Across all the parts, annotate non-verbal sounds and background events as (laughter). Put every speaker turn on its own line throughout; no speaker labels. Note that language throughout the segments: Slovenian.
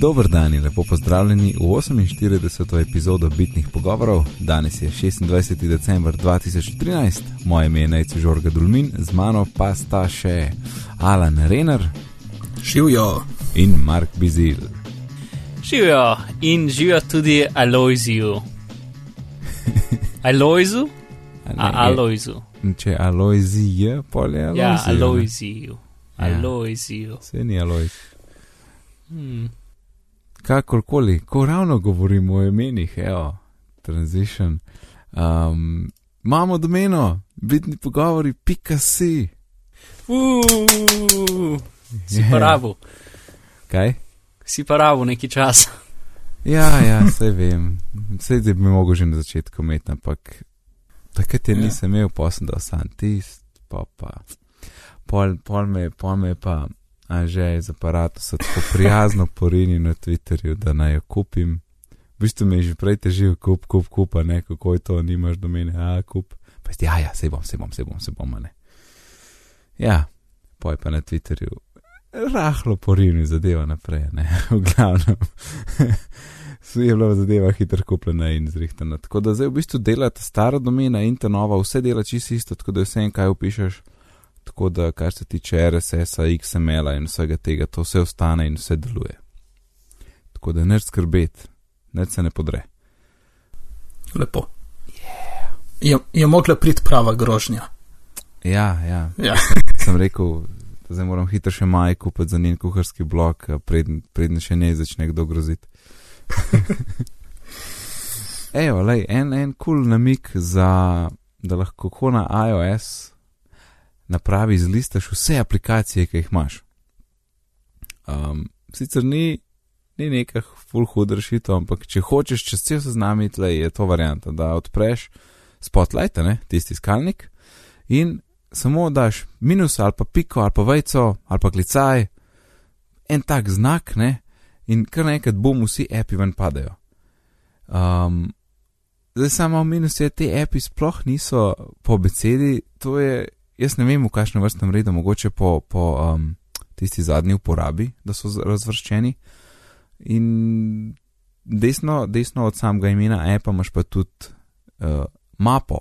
Dober dan in lepo pozdravljeni v 48. epizodo Bitnih pogovorov. Danes je 26. december 2013, moje ime je Nejce Žorga Dulmin, z mano pa sta še Alan Renner
Živijo.
in Mark Bizil.
Živijo in živijo tudi Aloiziju. Aloizu?
A
A, Aloizu.
Če Aloizij je, pol je Aloizij.
Ja,
ne?
Aloiziju.
Ja.
Aloiziju.
Se ni Aloiz.
Hmm.
Kakorkoli, ko ravno govorimo o imenih, evo, transition. Um, imamo domeno, bitni pogovori, pika si.
Uuu, si
Je.
pa rabu,
Kaj?
si pa rabu neki čas. (laughs)
Ja, ja, vse vem. Vse bi mogel že na začetku imeti, ampak takrat je
Ja.
nisem imel da sem tist, pa pa. Pol, pol, me, pol me pa, a že iz aparata so tako prijazno porinil na Twitterju, da naj jo kupim. V bistvu mi je že prej težil, kup, kup, kup, ne, kako je to, nimaš do mene, a kup. Pa si, ja, ja, se bom, se bom, se bom, se bom, ne. Ja, poj pa na Twitterju. Rahlo porinil zadeva naprej, ne, (laughs) v glavnem. Vse (laughs) je bila zadeva hitro kupljena in zrihtana. Tako da zdaj v bistvu dela ta stara domena in ta nova, vse dela čisto isto, tako da je vse en kaj upišeš. Tako da, kar se tiče RSS-a, XML-a in vsega tega, to vse ostane in vse deluje. Tako da neč skrbeti, neč se ne podre.
Lepo. Je, je mogla priti prava grožnja.
Ja, ja,
Ja. (laughs)
sem rekel, da zdaj moram hitro še maj kupiti za njen kuharski blok, preden, preden še ne začne kdo groziti. (laughs) Evo, lej, en, en kul cool namik za, da lahko ko na iOS napravi izlistaš vse aplikacije, ki jih imaš. Um, sicer ni, ni nekaj full hud rešitev, ampak če hočeš čez cel seznam iti, je to varianta, da odpreš spotlight, ne, tisti iskalnik in samo daš minus ali pa piko ali pa vejco ali pa klicaj, en tak znak, ne, in kar naenkrat bom vsi api ven padajo. Um, zdaj samo minus je, te api sploh niso po besedi, to je, jaz ne vem v kakšnem vrstnem redu, mogoče po, po um, tisti zadnji uporabi, da so razvrščeni. In desno, desno od samega imena appa imaš pa tudi uh, mapo,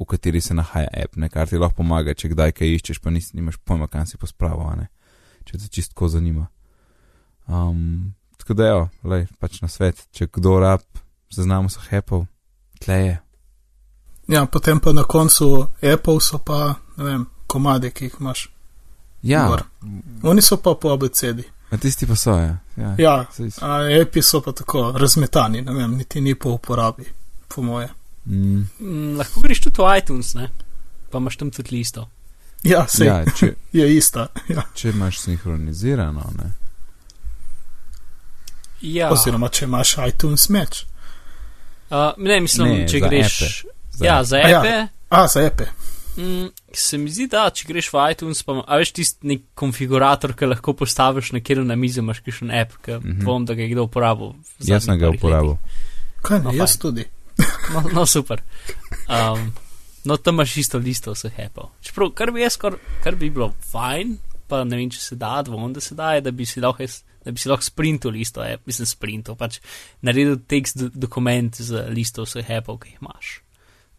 v kateri se nahaja app, ne, kar ti lahko pomaga, če kdaj kaj iščeš, pa nisi, nimaš pojma, kam si pospravil, če te čistko zanima. Um, tako da, jo, lej, pač na svet, če kdo rab, zaznamo so hepov, tle je.
Ja, potem pa na koncu Apple so pa, ne vem, komade, ki jih imaš.
Ja,
Gor. Oni so pa po abecedi.
a tisti pa so, ja. ja.
Ja, a api so pa tako razmetani, ne vem, niti ni po uporabi, po moje.
mm,
Mm, lahko greš tudi v iTunes, ne? pa imaš tam tudi listo.
Ja, se
ja, če, (laughs)
je ista. Ja.
če imaš sinhronizirano, ne.
Ja,
Oziroma, če imaš iTunes meč.
uh, ne mislim,
Ne,
če greš.
appe. Za-
Ja, za
A ja.
appe.
A, za ape.
Mm, se mi zdi, da če greš v iTunes, pa a veš tisti nek konfigurator, ki lahko postaviš na kjer na mizi, imaš kakšen app, ki mm. -hmm. bom, da ga je kdo uporabil.
Jaz sem ga uporabil.
Kaj ne,
No,
jaz
fajn.
tudi.
No, no super. Um, no, tam imaš isto listo vseh appov. Čeprav, kar bi jaz, kar, kar bi bilo fajn, pa ne vem, če se da, dvomim, da se da, je, da bi si lahko, jaz- da bi si lahko sprintal listo, app, mislim sprintov, pač naredil tekst do, dokument z listo vseh appov, ki jih imaš.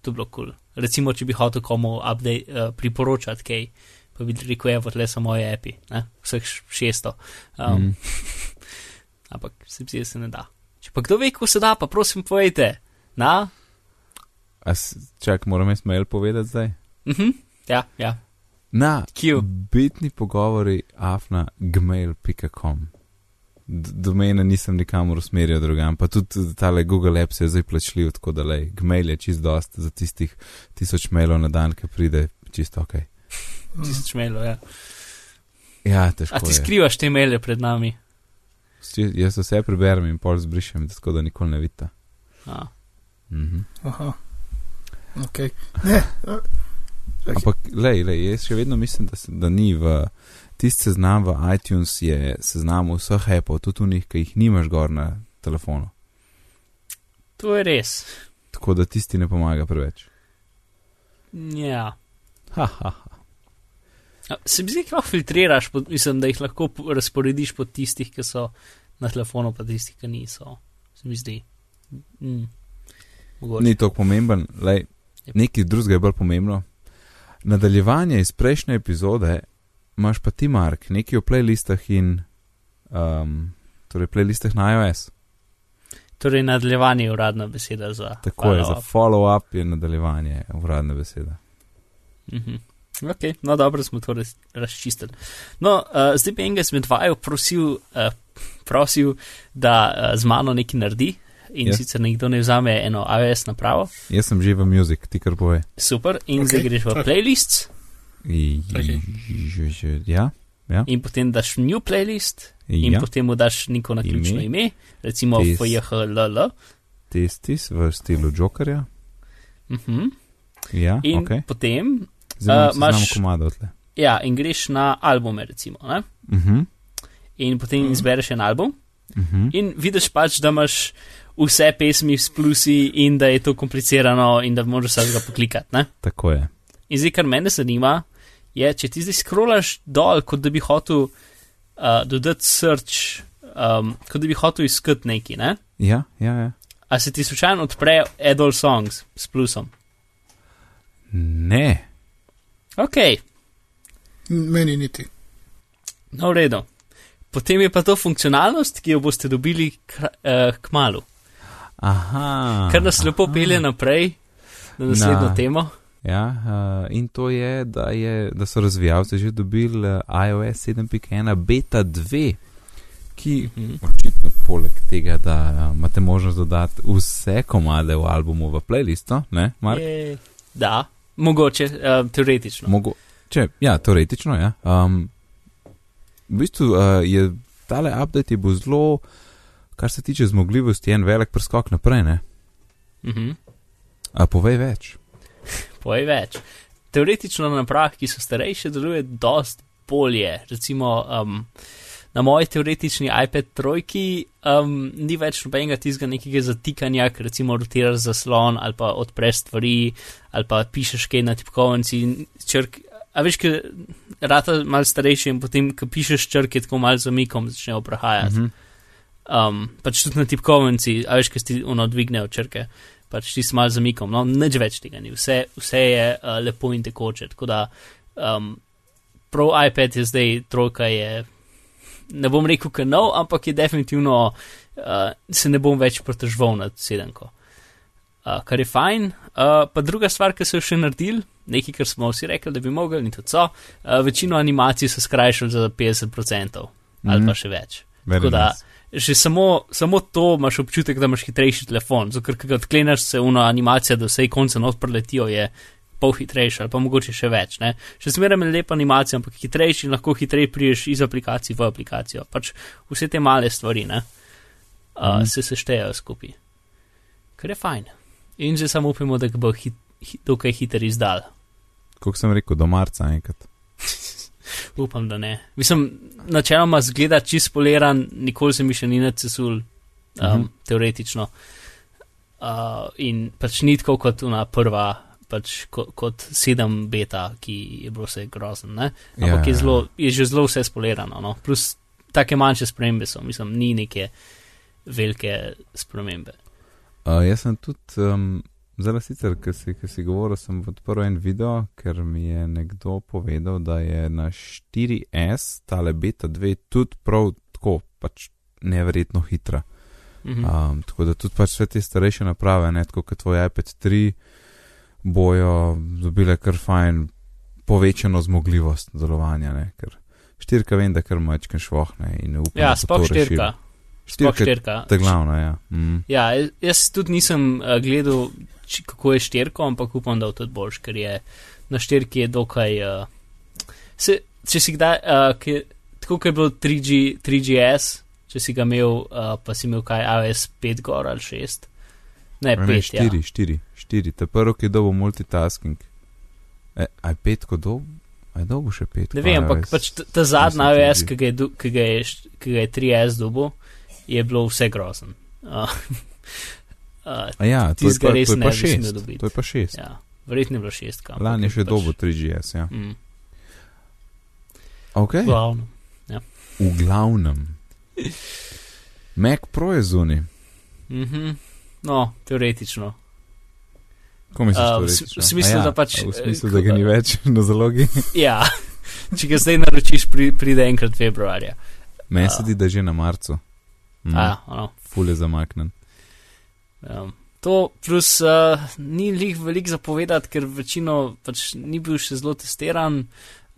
To bi bilo kul. Cool. Recimo, če bi hotel komu update, uh, priporočati kaj, pa bi rekel, evo, tle so moje api, ne? vseh š- šesto. Um,
Mm. (laughs)
Ampak se mi zdi, da se ne da. Če pa kdo ve, kako se da, pa prosim povejte. Na,
A s- Čak, moram jaz mail povedati zdaj.
Mhm, ja, ja.
Na
Q.
bitni pogovori afna gmail.com. Domene nisem nikamor usmerjal drugam, pa tudi tale Google Apps je zdaj plačljiv, tako da lej, gmail je čist dost za tistih tisoč mailov na dan, ki pride čisto ok.
Tisoč mailov, ja.
Ja, težko
A ti
je.
skrivaš te maile pred nami?
Či- Jaz vse preberem in pol zbrišem, tako da nikoli ne vidite.
A.
Mhm.
Aha. Ok. Ne, a,
Ampak, lej, lej, jaz še vedno mislim, da, se, da ni v tisti seznam v iTunes, je seznam vseh appov, tudi unih, ki jih nimaš gor na telefonu.
To je res.
Tako da tisti ne pomaga preveč.
Ja.
Ha, ha, ha.
A, Se mi zdi, da lahko filtriraš, po, mislim, da jih lahko po- razporediš po tistih, ki so na telefonu, pa tisti, ki niso, se mi zdi. Mm. Mogoče.
Ni tako pomemben, lej,
Jep.
nekaj drugega je bolj pomembno. Nadaljevanje iz prejšnje epizode imaš pa ti, Mark, nekaj o playlistah in um, torej playlistah na iOS.
Torej, nadaljevanje je uradna beseda za.
Tako je, za
follow-up.
je nadaljevanje uradna beseda.
Mhm. Ok, no dobro smo to res razčistili. No, uh, zdaj bi enega izmed vaju prosil, uh, prosil da uh, z mano nekaj naredi in
Ja.
yes. sicer nekdo ne vzame eno iOS napravo.
Jaz sem že v muzik, ti kar povej.
Super, in
Ok,
okay. zdaj greš v
tak.
playlist
I-
Ok.
že- že- Ja,
in potem daš new playlist in
ja.
potem mu daš neko naključno
Ime.
ime, recimo. FJHLL.
testis v stilu Jokerja.
Uh -huh.
Ja,
In
ok.
potem,
Zdaj
Uh,
uh, imaš komado tle.
ja, in greš na albume, recimo, ne?
Uh -huh.
in potem izbereš en album.
Uh -huh.
In vidiš pač, da imaš vse pesmi s plusi in da je to komplicirano in da moraš vsega poklikati. Ne?
Tako je.
In zdaj, kar mene zanima, je, če ti zdaj scrollaš dol, kot da bi hotel uh, dodati search, um, kot da bi hotel iskati nekaj, ne?
Ja, ja, ja.
A se ti slučajno odpre Adol Songs s plusom?
Ne.
Ok,
Meni niti.
no v redu. Potem je pa to funkcionalnost, ki jo boste dobili k, uh, k malu.
Aha.
Kar nas lepo
aha.
pelje naprej na naslednjo
Na-
temo.
Ja, uh, in to je da, je, da so razvijalci že dobili uh, iOS 7.1 beta 2, ki
Mhm.
očitno poleg tega, da uh, imate možnost dodati vse komade v albumu v playlisto, ne, Mark?
Je, da, mogoče, uh, teoretično.
Mogo, če, ja, teoretično, ja. Um, v bistvu uh, je tale update je bil zelo, kar se tiče zmogljivosti, en velik preskok naprej, ne?
Mhm.
A povej več.
Povej več. Teoretično na napravah, ki so starejše, deluje dost bolje. Recimo um, na moji teoretični iPad trojki um, ni več nobenega tistega nekega zatikanja, ker recimo rotiraš zaslon ali pa odpreš stvari ali pa pišeš kaj na tipkovnici in črk. A veš, ker rata mal starejši in potem, ko pišeš črke, tako mal z omikom začnejo prehajati.
Mhm.
um, pač tudi na tipkovnici, a veš, kaj ti ono dvignejo črke, pač ti si mal zamikom, no, nič več tega ni, vse, vse je uh, lepo in tekoče. Tako da um, prav iPad je zdaj trojka, je, ne bom rekel, ker nov, ampak je definitivno, uh, se ne bom več protežval nad sedemko. Uh, kar je fajn, uh, pa druga stvar, ki so jo še naredili, nekaj, kar smo vsi rekli, da bi mogli, in tudi so, uh, večino animacij so skrajšali za 50% ali
Mhm.
pa še več.
Very
Tako da,
nice.
Že samo, samo to imaš občutek, da imaš hitrejši telefon. Zato, ker ga odkleneš, se una animacija, da vse konce not preletijo, je pol hitrejša ali pa mogoče še več. Ne? Še zmeraj je lepa animacija, ampak hitrejši in lahko hitreje priješ iz aplikacij v aplikacijo. Pač vse te male stvari ne? uh, mm. se seštejejo skupaj. Kar je fajn. In že samo upamo, da bo hit, hit, dokaj hiter izdal.
Kot sem rekel, do marca enkrat. (laughs)
Upam, da ne. Mislim, načeloma zgleda čist poliran, nikoli se mi še ni nacesul, um, uh
Mhm.
-huh. teoretično. Uh, in pač ni tako kot ona prva, pač kot, kot sedem beta, ki je bilo vse grozen. Ne? Ampak
Ja,
je, zelo, je že zelo vse spolirano. No? Plus take manjše spremembe so, mislim, ni neke velike spremembe.
Uh, jaz sem tudi, um, zelo sicer, ker si, si govoril, sem odprl en video, ker mi je nekdo povedal, da je na 4S tale beta 2 tudi prav tako, pač neverjetno hitra.
Mhm.
Um, tako da tudi pač vse te starejše naprave, ne tako kot tvoj iPad 3, bojo dobile kar fajn povečano zmogljivost delovanja, ne? ker štirka vem, da kar mačken švohne in upam,
Ja,
da
sploh
to rešili.
štirka. Sploh
Štirka je
štirka.
ta glavna, ja. Mm.
Ja, jaz- tudi nisem uh, gledal, či, kako je štirko, ampak upam, da bo tudi boljš, ker je na štirki je dokaj. Uh, se, če si kdaj, uh, ki, tako kot je bilo 3G, 3GS, če si ga imel, uh, pa si imel kaj AWS 5 gor ali 6. Ne,
Ne,
5.
štiri,
Ja.
štiri, štiri. Ta prvi, ki je dobil multitasking. E, aj pet, ko dob, aj dobil še pet.
Ne vem, ampak pač ta, ta zadnja AWS,
3G.
ki ga je, do- ki ga je, š- ki ga je 3S dobil, je bilo vse grozen. Uh, (laughs) uh,
ja, to je pa, to je pa šest. To je pa šest.
ja, verjetno je bilo šestka. ampak
Lani je še
pač-
dobil 3GS, ja.
Mm,
Ok,
glavno.
v glavnem. Mac Pro je zunaj.
Mhm. No, teoretično.
Ko misliš,
Uh,
uh,
v v smislu, da pač,
V
eh,
smislu, da ga ni več (laughs) na zalogi.
Ja, (laughs) če ga zdaj naročiš, pri, pride enkrat februarja.
Meni se zdi, da je že na marcu. Mm.
A, ono,
Ful je zamaknen.
um, to plus uh, ni lih velik zapovedati, ker večino pač ni bil še zelo testiran.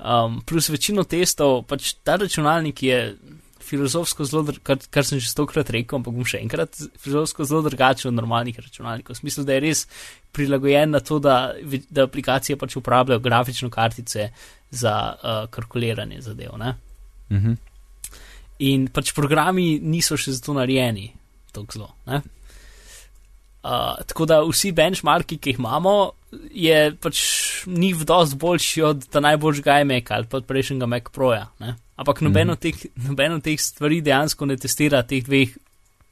Um, plus večino testov, pač ta računalnik je filozofsko zelo, kar, kar sem že stokrat rekel, ampak bom še enkrat, filozofsko zelo drugačen od normalnih računalnikov. V smislu, da je res prilagojen na to, da, da aplikacije pač uporabljajo grafične kartice za uh, kalkuliranje zadev. Ne?
Mhm.
In pač programi niso še zato narejeni tako zelo. ne. Uh, tako da vsi benchmarki, ki jih imamo, je pač ni v dost boljši od ta najboljšega iMac ali pa od prejšnjega Mac Proja. Ne? Ampak noben
Mhm.
od teh, noben od teh stvari dejansko ne testira teh dveh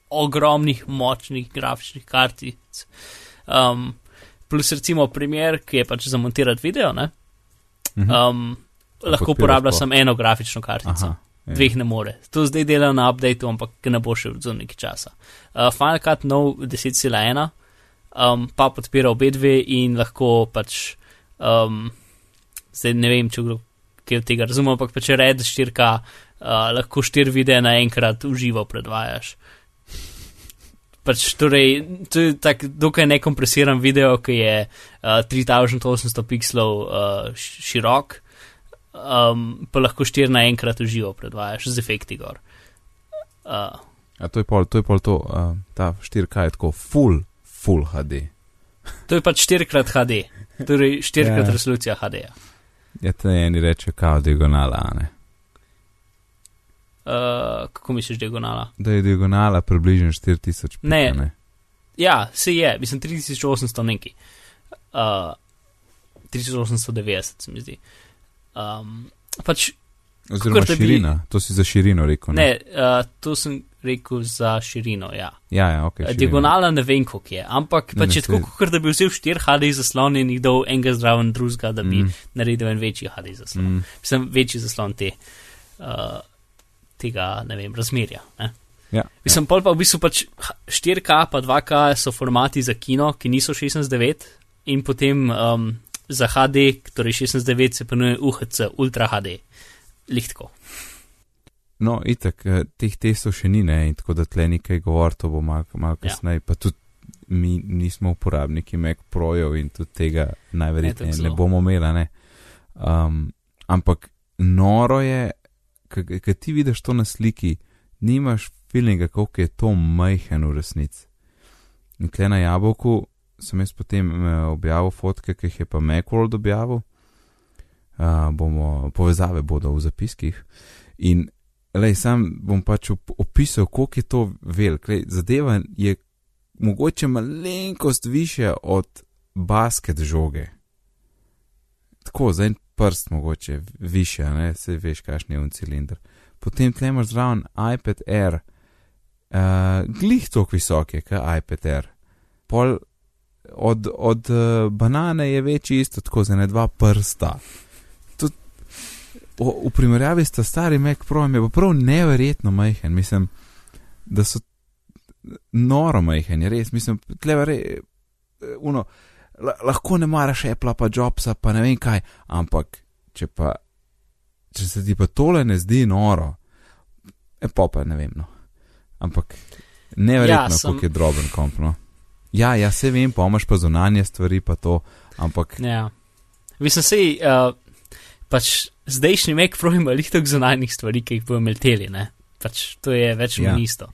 ogromnih, močnih grafičnih kartic. Um, plus recimo primer, ki je pač za montirati video, ne?
Mhm.
um, lahko uporablja samo eno grafično kartico.
Aha. Ja.
Dveh ne more. To zdaj delajo na updateu, ampak ne bo še za nekaj časa. Uh, Final Cut nov 10.1 um, pa podpira obe dve in lahko pač, um, zdaj ne vem, če kdo kaj od tega razume, ampak pa če red štirka, uh, lahko štir videe naenkrat uživo predvajaš. Pač, torej, to je tak dokaj nekompresiran video, ki je uh, 3800 pixelov uh, širok, um, pa lahko štir naenkrat uživo predvajaš z efekti gor. Uh,
A to je pol, to je pol to, uh, ta 4K je tako full, full HD.
to je pač 4x HD, torej 4x
Ja.
resolucija HD. -ja.
Ja, te eni reče kao diagonala, ne.
Uh, kako misliš, diagonala?
Da je diagonala približno 4000 pika,
Ne.
ne.
Ja, se je, mislim 3800 neki. Uh, 3890 se mi zdi. Um, pač
Oziroma
da bi-
širina, to si za širino rekel. Ne,
ne, uh, to sem rekel za širino, ja.
Ja, ja, ok.
Okay, Diagonala ne vem, koliko je, ampak
Ne,
pač
ne,
je tako, kot da bi vzel 4 HD zaslon in jih dal enega zraven drugega, da bi mm. Naredil en večji HD zaslon. Mm. Mislim, večji zaslon te, uh, tega, ne vem, razmerja. Ne?
ja,
Mislim, pol pa v bistvu pač h- 4K pa 2K so formati za kino, ki niso 16.9 in potem um, za HD, torej 16.9 se imenuje UHC, Ultra HD. Lihtko.
No, itak, eh, teh testov še ni, ne, in tako da tle nekaj govor, to bo malo mal
Ja.
kasneje, pa tudi mi nismo uporabniki Mac Projev in tudi tega najverjetneje
Ne,
ne bomo imeli, ne. Um, ampak noro je, ker ti vidiš to na sliki, nimaš feelinga, koliko je to majhen v resnici. In tle na jabolku sem jaz potem eh, objavil fotke, ki jih je pa Macworld objavil. Uh, bomo, povezave bodo v zapiskih. In lej, sam bom pač op opisal, koliko je to velik. Lej, zadeva je mogoče malenkost više od basket žoge. Tako, za en prst mogoče više, ne, se veš, kakšen je un cilinder. Potem tle imaš zraven iPad Air, uh, glih toliko visok je, kot iPad Air. Pol od, od uh, banane je večji isto, tako za ne dva prsta. Tud, o, v primerjavi s ta starim Mac Projem je pa prav neverjetno majhen, mislim, da so noro majhen, je res, mislim, tleva re, eh, uno, la, lahko ne maraš Apple pa Jobsa, pa ne vem kaj, ampak če pa, če se ti pa tole ne zdi noro, e pa pa ne vem, no. Ampak neverjetno,
ja, sem-
koliko je droben komp, no. Ja, ja, se vem, pa imaš pa zunanje stvari, pa to, ampak
Ja. Mislim, sej, uh, pač zdajšnji Mac Pro ima lihtok zunanjih stvari, ki jih bojo melteli, ne. Pač to je več
Ja.
ja. isto.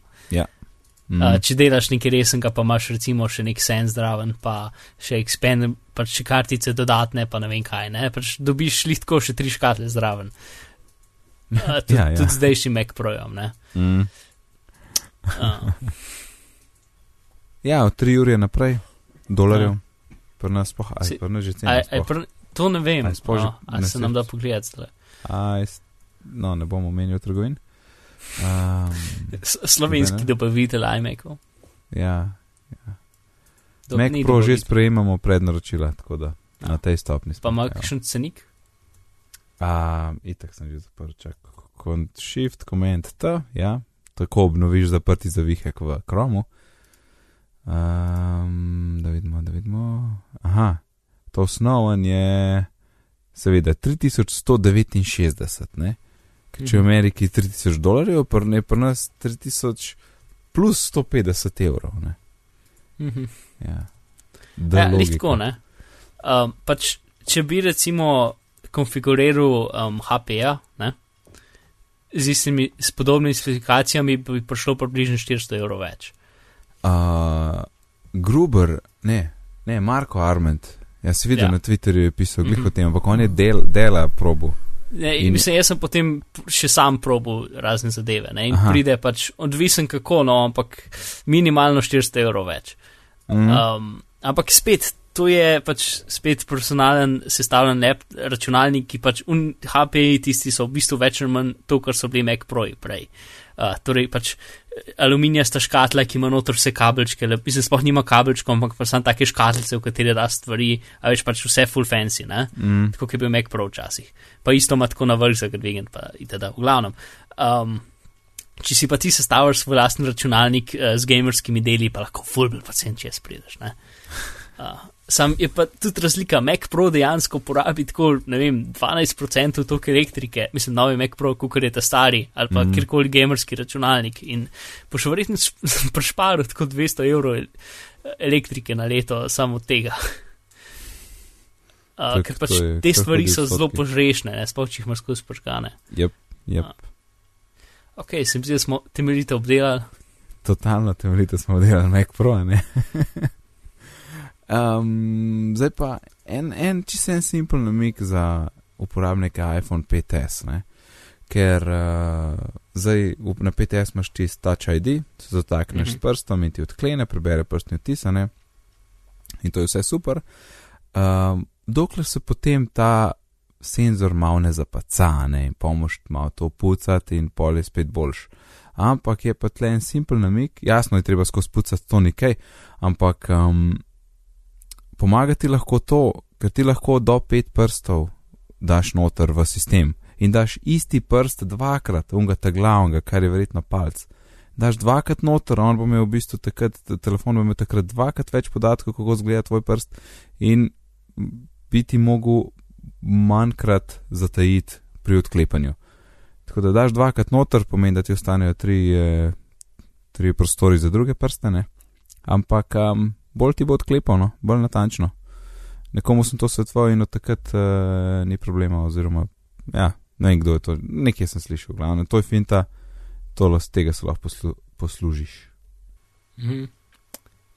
mm,
Uh, če delaš nekaj resnega, pa imaš recimo še nek sen zdraven, pa še expand, pač še kartice dodatne, pa ne vem kaj, ne. Pač dobiš lihtko še tri škatle zraven. Uh, (laughs) tudi,
Ja,
ja,
ja.
tudi zdajšnji Mac Projom, ne.
mm.
Uh,
Ja, od 3 ure naprej, dolarjev, ja. pri nas pa, aj, pri nas že cena.
to ne vem,
A je sploh že-
no, a
ne
se nam da pogledati.
Aj, no, ne bomo menjali trgovin. Um,
Slovenski dobavitelj iMacov.
ja,
Dok
Mac
ni
Pro že sprejemamo prednaročila, tako da
Ja.
na tej stopni
Pa
smo.
ima
evo.
kakšen cenik?
A, itak sem že zaprl, čak. Shift, Command T, ja, tako obnoviš zaprti zavihek v Chromu. Um, da vidimo, da vidimo. Aha, to osnoven je seveda 3169, ne? Ker če v
Mhm.
Ameriki 3000 dolarjev, pa ne pa nas 3000 plus 150 evrov, ne?
Mhm.
Ja.
Ja, lih tako, ne. Um, pač, če bi recimo konfiguriral um, HP-ja, ne, z istimi, s podobnimi specifikacijami, bi prišlo približno 400 evrov več.
Uh, Gruber, ne, ne, Marko Arment. Jaz sem videl
Ja.
na Twitterju, je pisal glih
Mhm.
o tem, ampak on je del, dela probo.
Ne, in
In-
mislim, jaz sem potem še sam probil razne zadeve. Ne, in
Aha.
Pride pač odvisen kako, no, ampak minimalno 400 evrov več.
Mm.
Um, ampak spet, to je pač spet personalen sestavljen lep računalnik, ki pač un HPI tisti so v bistvu več ali manj to, kar so bili Mac Pro prej. Uh, torej pač eh, aluminijasta škatla, ki ima notor vse kabelčke, le- mislim, sploh nima kabelčkov, ampak pa samo take škatlice, v katere da stvari, a veš pač vse full fancy, ne?
Mm.
tako je bil Mac Pro včasih. Pa isto ima tako na vrh za Gradvigen, pa itd. V glavnem. Um, če si pa ti sestavljaš svoj lasten računalnik uh, z gamerskimi deli, pa lahko full bil pacient, če sprideš. ne. Uh, sam je pa tudi razlika, Mac Pro dejansko porabi tako, ne vem, 12% toliko elektrike, mislim, novi Mac Pro, kot je ta stari, ali pa mm. kjerkoli gamerski računalnik. In boš verjetno prešparil (laughs) tako 200 evrov el- elektrike na leto samo tega. Uh,
je-
ker pač
je
te stvari so zelo požrešne, ne, sploh če jih imaš skozi prškane.
Yep, yep.
A. Ok, se mi zdi, da smo temeljito obdelali.
Totalno temeljito smo delali Mac Pro, ne. (laughs) um, zdaj pa en, en čisto en simpel namik za uporabnike iPhone 5S, ne. Ker uh, zdaj na 5S imaš čist Touch ID, se zatakneš
Mhm.
s prstom in ti odklene, prebere prstni odtis, a ne. In to je vse super. Um, dokler se potem ta senzor malo ne zapaca, ne, in pomoš malo to pucati in pol je spet boljš. Ampak je pa tle en simpel namik, jasno je treba skozi pucati to nekaj, ampak um, pomagati lahko to, ker ti lahko do pet prstov daš noter v sistem in daš isti prst dvakrat, unga ta glavnega, kar je verjetno palc. Daš dvakrat noter, on bo imel v bistvu takrat, telefon bo imel takrat dvakrat več podatkov, kako izgleda tvoj prst in biti mogel manjkrat zatajiti pri odklepanju. Tako da daš dvakrat noter, pomeni, da ti ostanejo tri, eh, tri prostori za druge prstene, ampak um, bolj ti bo odklepal, no, bolj natančno. Nekomu sem to svetoval in od takrat uh, ni problema, oziroma ja, ne vem kdo je to, nekje sem slišal, glavno, to je finta, to z tega se lahko poslu, poslužiš.
Mhm.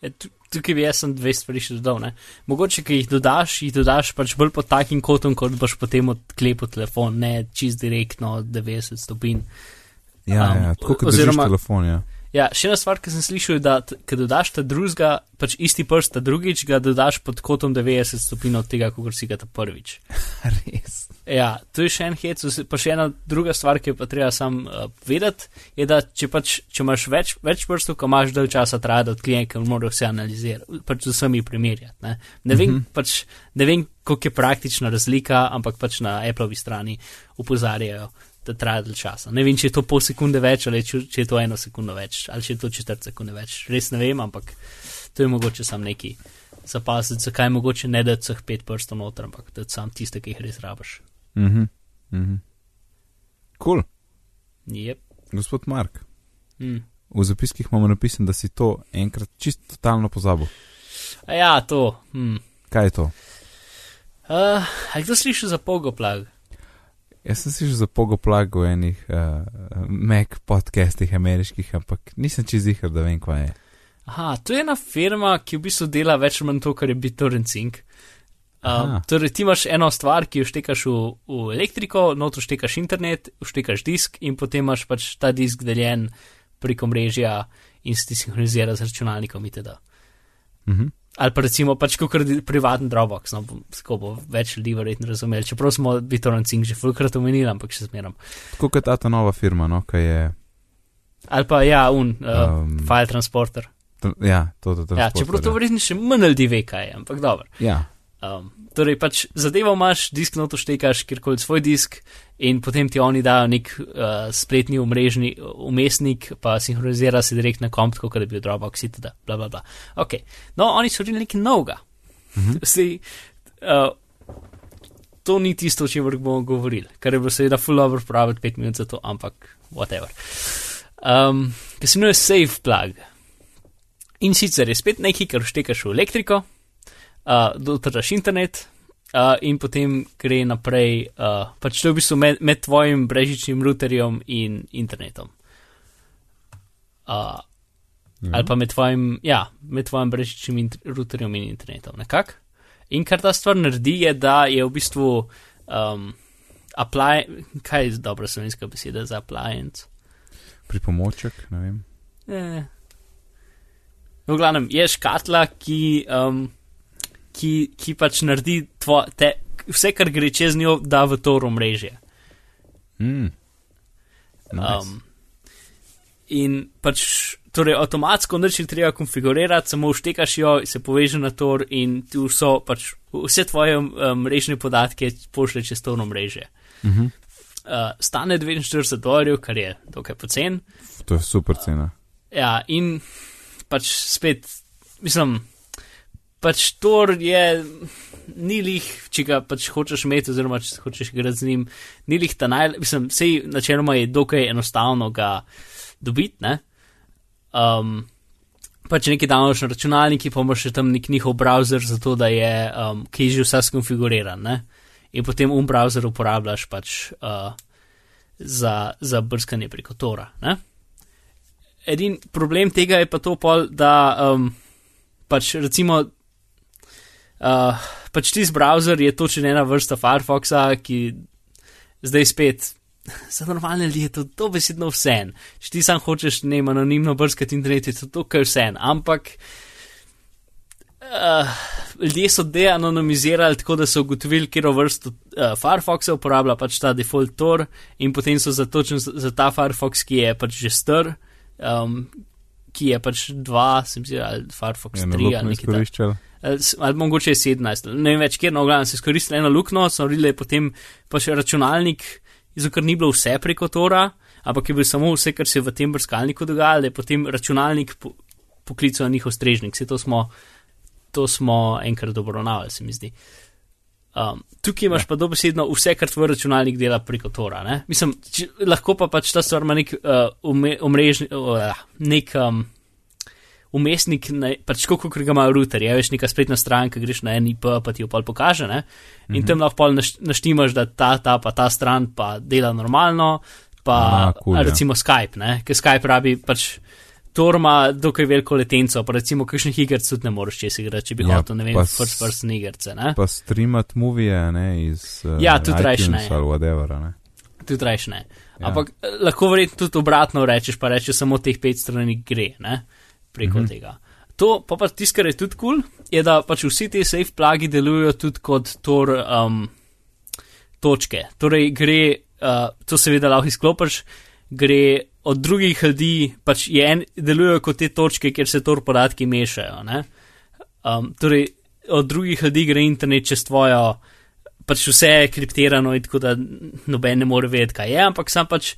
E, tu- Tukaj bi jaz sem dve stvari še dodal. Ne? Mogoče, ki jih dodaš, jih dodaš pač bolj pod takim kotom, kot boš potem odklepil telefon, ne čist direktno 90 stopinj.
Ja,
Um,
ja, tako kot
oziroma-
telefon, ja.
Ja, še ena stvar, ki sem slišal, je, da ko dodaš ta drugega, pač isti prst, ta drugič ga dodaš pod kotom 90 stopinj od tega, kot si ga ta prvič. (laughs)
Res.
Ja, to je še en hec, pa še ena druga stvar, ki jo pa treba sam uh, vedeti, je, da če pač, če imaš več, več prstov, ko imaš dalj časa, traja, da odklije, ker morajo vse analizirati, pač z vsemi primerjati. Ne, ne vem,
Mhm.
pač, ne vem, koliko je praktična razlika, ampak pač na Appleovi strani upozarjajo, da traja dalj časa. Ne vem, če je to pol sekunde več ali če, če je to eno sekundo več ali če je to četrt sekunde več. Res ne vem, ampak to je mogoče sam neki zapaziti, zakaj je mogoče ne dati vseh pet prstov noter, ampak dati sam tiste, ki jih res rabiš.
Mhm. Mhm. Cool.
Yep.
Gospod Mark,
Mm.
v zapiskih imamo napisano, da si to enkrat čisto totalno pozabil.
A ja, to. Hmm.
Kaj je to?
Uh, a kdo sliši za pogoplag?
Jaz sem si že za pogoplag v enih uh, Mac podcastih ameriških, ampak nisem čez jih, da vem, kaj je.
Aha, to je ena firma, ki v bistvu dela več ali manj to, kar je BitTorrent Sync. Um, torej, ti imaš eno stvar, ki jo štekaš v, v elektriko, noto štekaš internet, štekaš disk in potem imaš pač ta disk deljen preko mrežja in se ti sinhronizira z računalnikom itd.
Mhm.
Ali pa recimo pač kot privaten Dropbox, no, tako bo več ljudi verjetno razumeli, čeprav smo BitTorrent Sync že fulkrat omenili, ampak še zmeram.
Tako kot ta nova firma, no, ki je.
Ali pa ja, un, uh,
Um,
file transporter.
tr- Ja, to, to,
Ja, čeprav to verjetno še manj ljudi ve, kaj je, ampak dobro.
Ja,
Um, torej, pač zadevo imaš, disk noto štekaš, kjerkoli svoj disk, in potem ti oni dajo nek uh, spletni umrežni umestnik, pa sinhronizira se direkt na komp, kot bi bil Dropbox itd. Bla, bla, bla. Ok, no, oni so naredili nekaj novega.
Mhm. (laughs)
Sej, uh, to ni tisto, o čemer bomo govorili, kar je bilo seveda full over praviti pet minut za to, ampak whatever. Um, ki se imenuje Safe Plug. In sicer je spet nekaj, kar štekaš v elektriko, uh, dotrčaš internet uh, in potem gre naprej, uh, pač to je v bistvu med, med tvojim brežičnim routerjem in internetom. Uh,
Ja.
ali pa med tvojim, ja, med tvojim brežičnim int- routerjem in internetom, nekako. In kar ta stvar naredi, je, da je v bistvu um, apply, kaj je dobra slovenska beseda za appliance?
Pripomoček, ne vem.
Eh. V glavnem, je škatla, ki, um, ki, ki pač naredi tvo, te, vse, kar gre čez njo, da v to omrežje.
Mm. Nice.
Um, in pač, torej, avtomatsko nič ni treba konfigurirati, samo vštekaš jo, se poveže na tor in tu so pač vse tvoje um, mrežne podatke pošle čez to omrežje.
Mhm.
Uh, stane 49 dolarjev, kar je dokaj pocen.
To je super cena.
Ja, in pač spet, mislim, pač tor je, ni lih, če ga pač hočeš imeti, oziroma če hočeš igrati z njim, ni lih ta naj, mislim, sej načeloma je dokaj enostavno ga dobiti, ne. Um, pač nekaj danoš na računalniki, pa imaš še tam nek njihov browser, zato da je, um, ki je že vse skonfiguriran, ne. In potem um browser uporabljaš pač uh, za, za brskanje preko tora, ne. Edin problem tega je pa to pol, da um, pač recimo uh, pač tisti browser je točen ena vrsta Firefoxa, ki zdaj spet (laughs) za normalne ljudi je to dobesedno vse. Če ti sam hočeš ne anonimno brskati internet, je to to, kar vse. Ampak uh, ljudje so deanonimizirali tako, da so ugotovili, kjer vrsto uh, Firefoxa uporablja pač ta default tor in potem so zatočen za, za ta Firefox, ki je pač že star. Um, Ki je pač 2, sem si ali Firefox 3 ali nekaj takega
izkoriščal.
ali, mogoče je 17, ne vem več, kjer no, glavno, se izkoristili eno luknjo, so naredili potem pa še računalnik, zato ker ni bilo vse preko Tora, ampak je bil samo vse, kar se je v tem brskalniku dogajalo, da je potem računalnik po, poklical na njihov strežnik. Vse to smo, to smo enkrat obravnavali, se mi zdi. Um, tukaj imaš ja. pa dobesedno vse, kar tvoj računalnik dela preko Tora. Ne? Mislim, če, lahko pa pač ta stvar ima nek uh, ume, omrežni, uh, nek. Um, umestnik, ne, pač kot ko ga imajo routerji, veš, neka spletna stran, ki greš na en IP, pa ti jo pol pokaže, ne? in mm -hmm. tam lahko pol naš, naštimaš, da ta, ta, pa ta stran pa dela normalno, pa
A, cool, ja.
recimo Skype, ne? ker Skype rabi pač. Tor ima dokaj veliko letenco, pa recimo kakšnih iger tudi ne moreš čez igrati, če bi
Ja,
hotel, ne vem, first person igrce, ne?
Pa streamat movije, ne, iz uh,
Ja, tudi rajš ne.
Ali whatever, ne.
Tudi rajš ne.
Ja.
Ampak eh, lahko verjetno tudi obratno rečeš, pa rečeš samo teh pet strani gre, ne? Preko
Mhm.
tega. To, pa pa tisto, kar je tudi kul, cool, je, da pač vsi ti safe plagi delujejo tudi kot tor um, točke. Torej gre, uh, to seveda lahko izklopiš, gre od drugih ljudi, pač je en, delujejo kot te točke, kjer se tor podatki mešajo, ne? Um, torej, od drugih ljudi gre internet čez tvojo, pač vse je kriptirano in tako da noben ne more vedeti, kaj je, ampak sam pač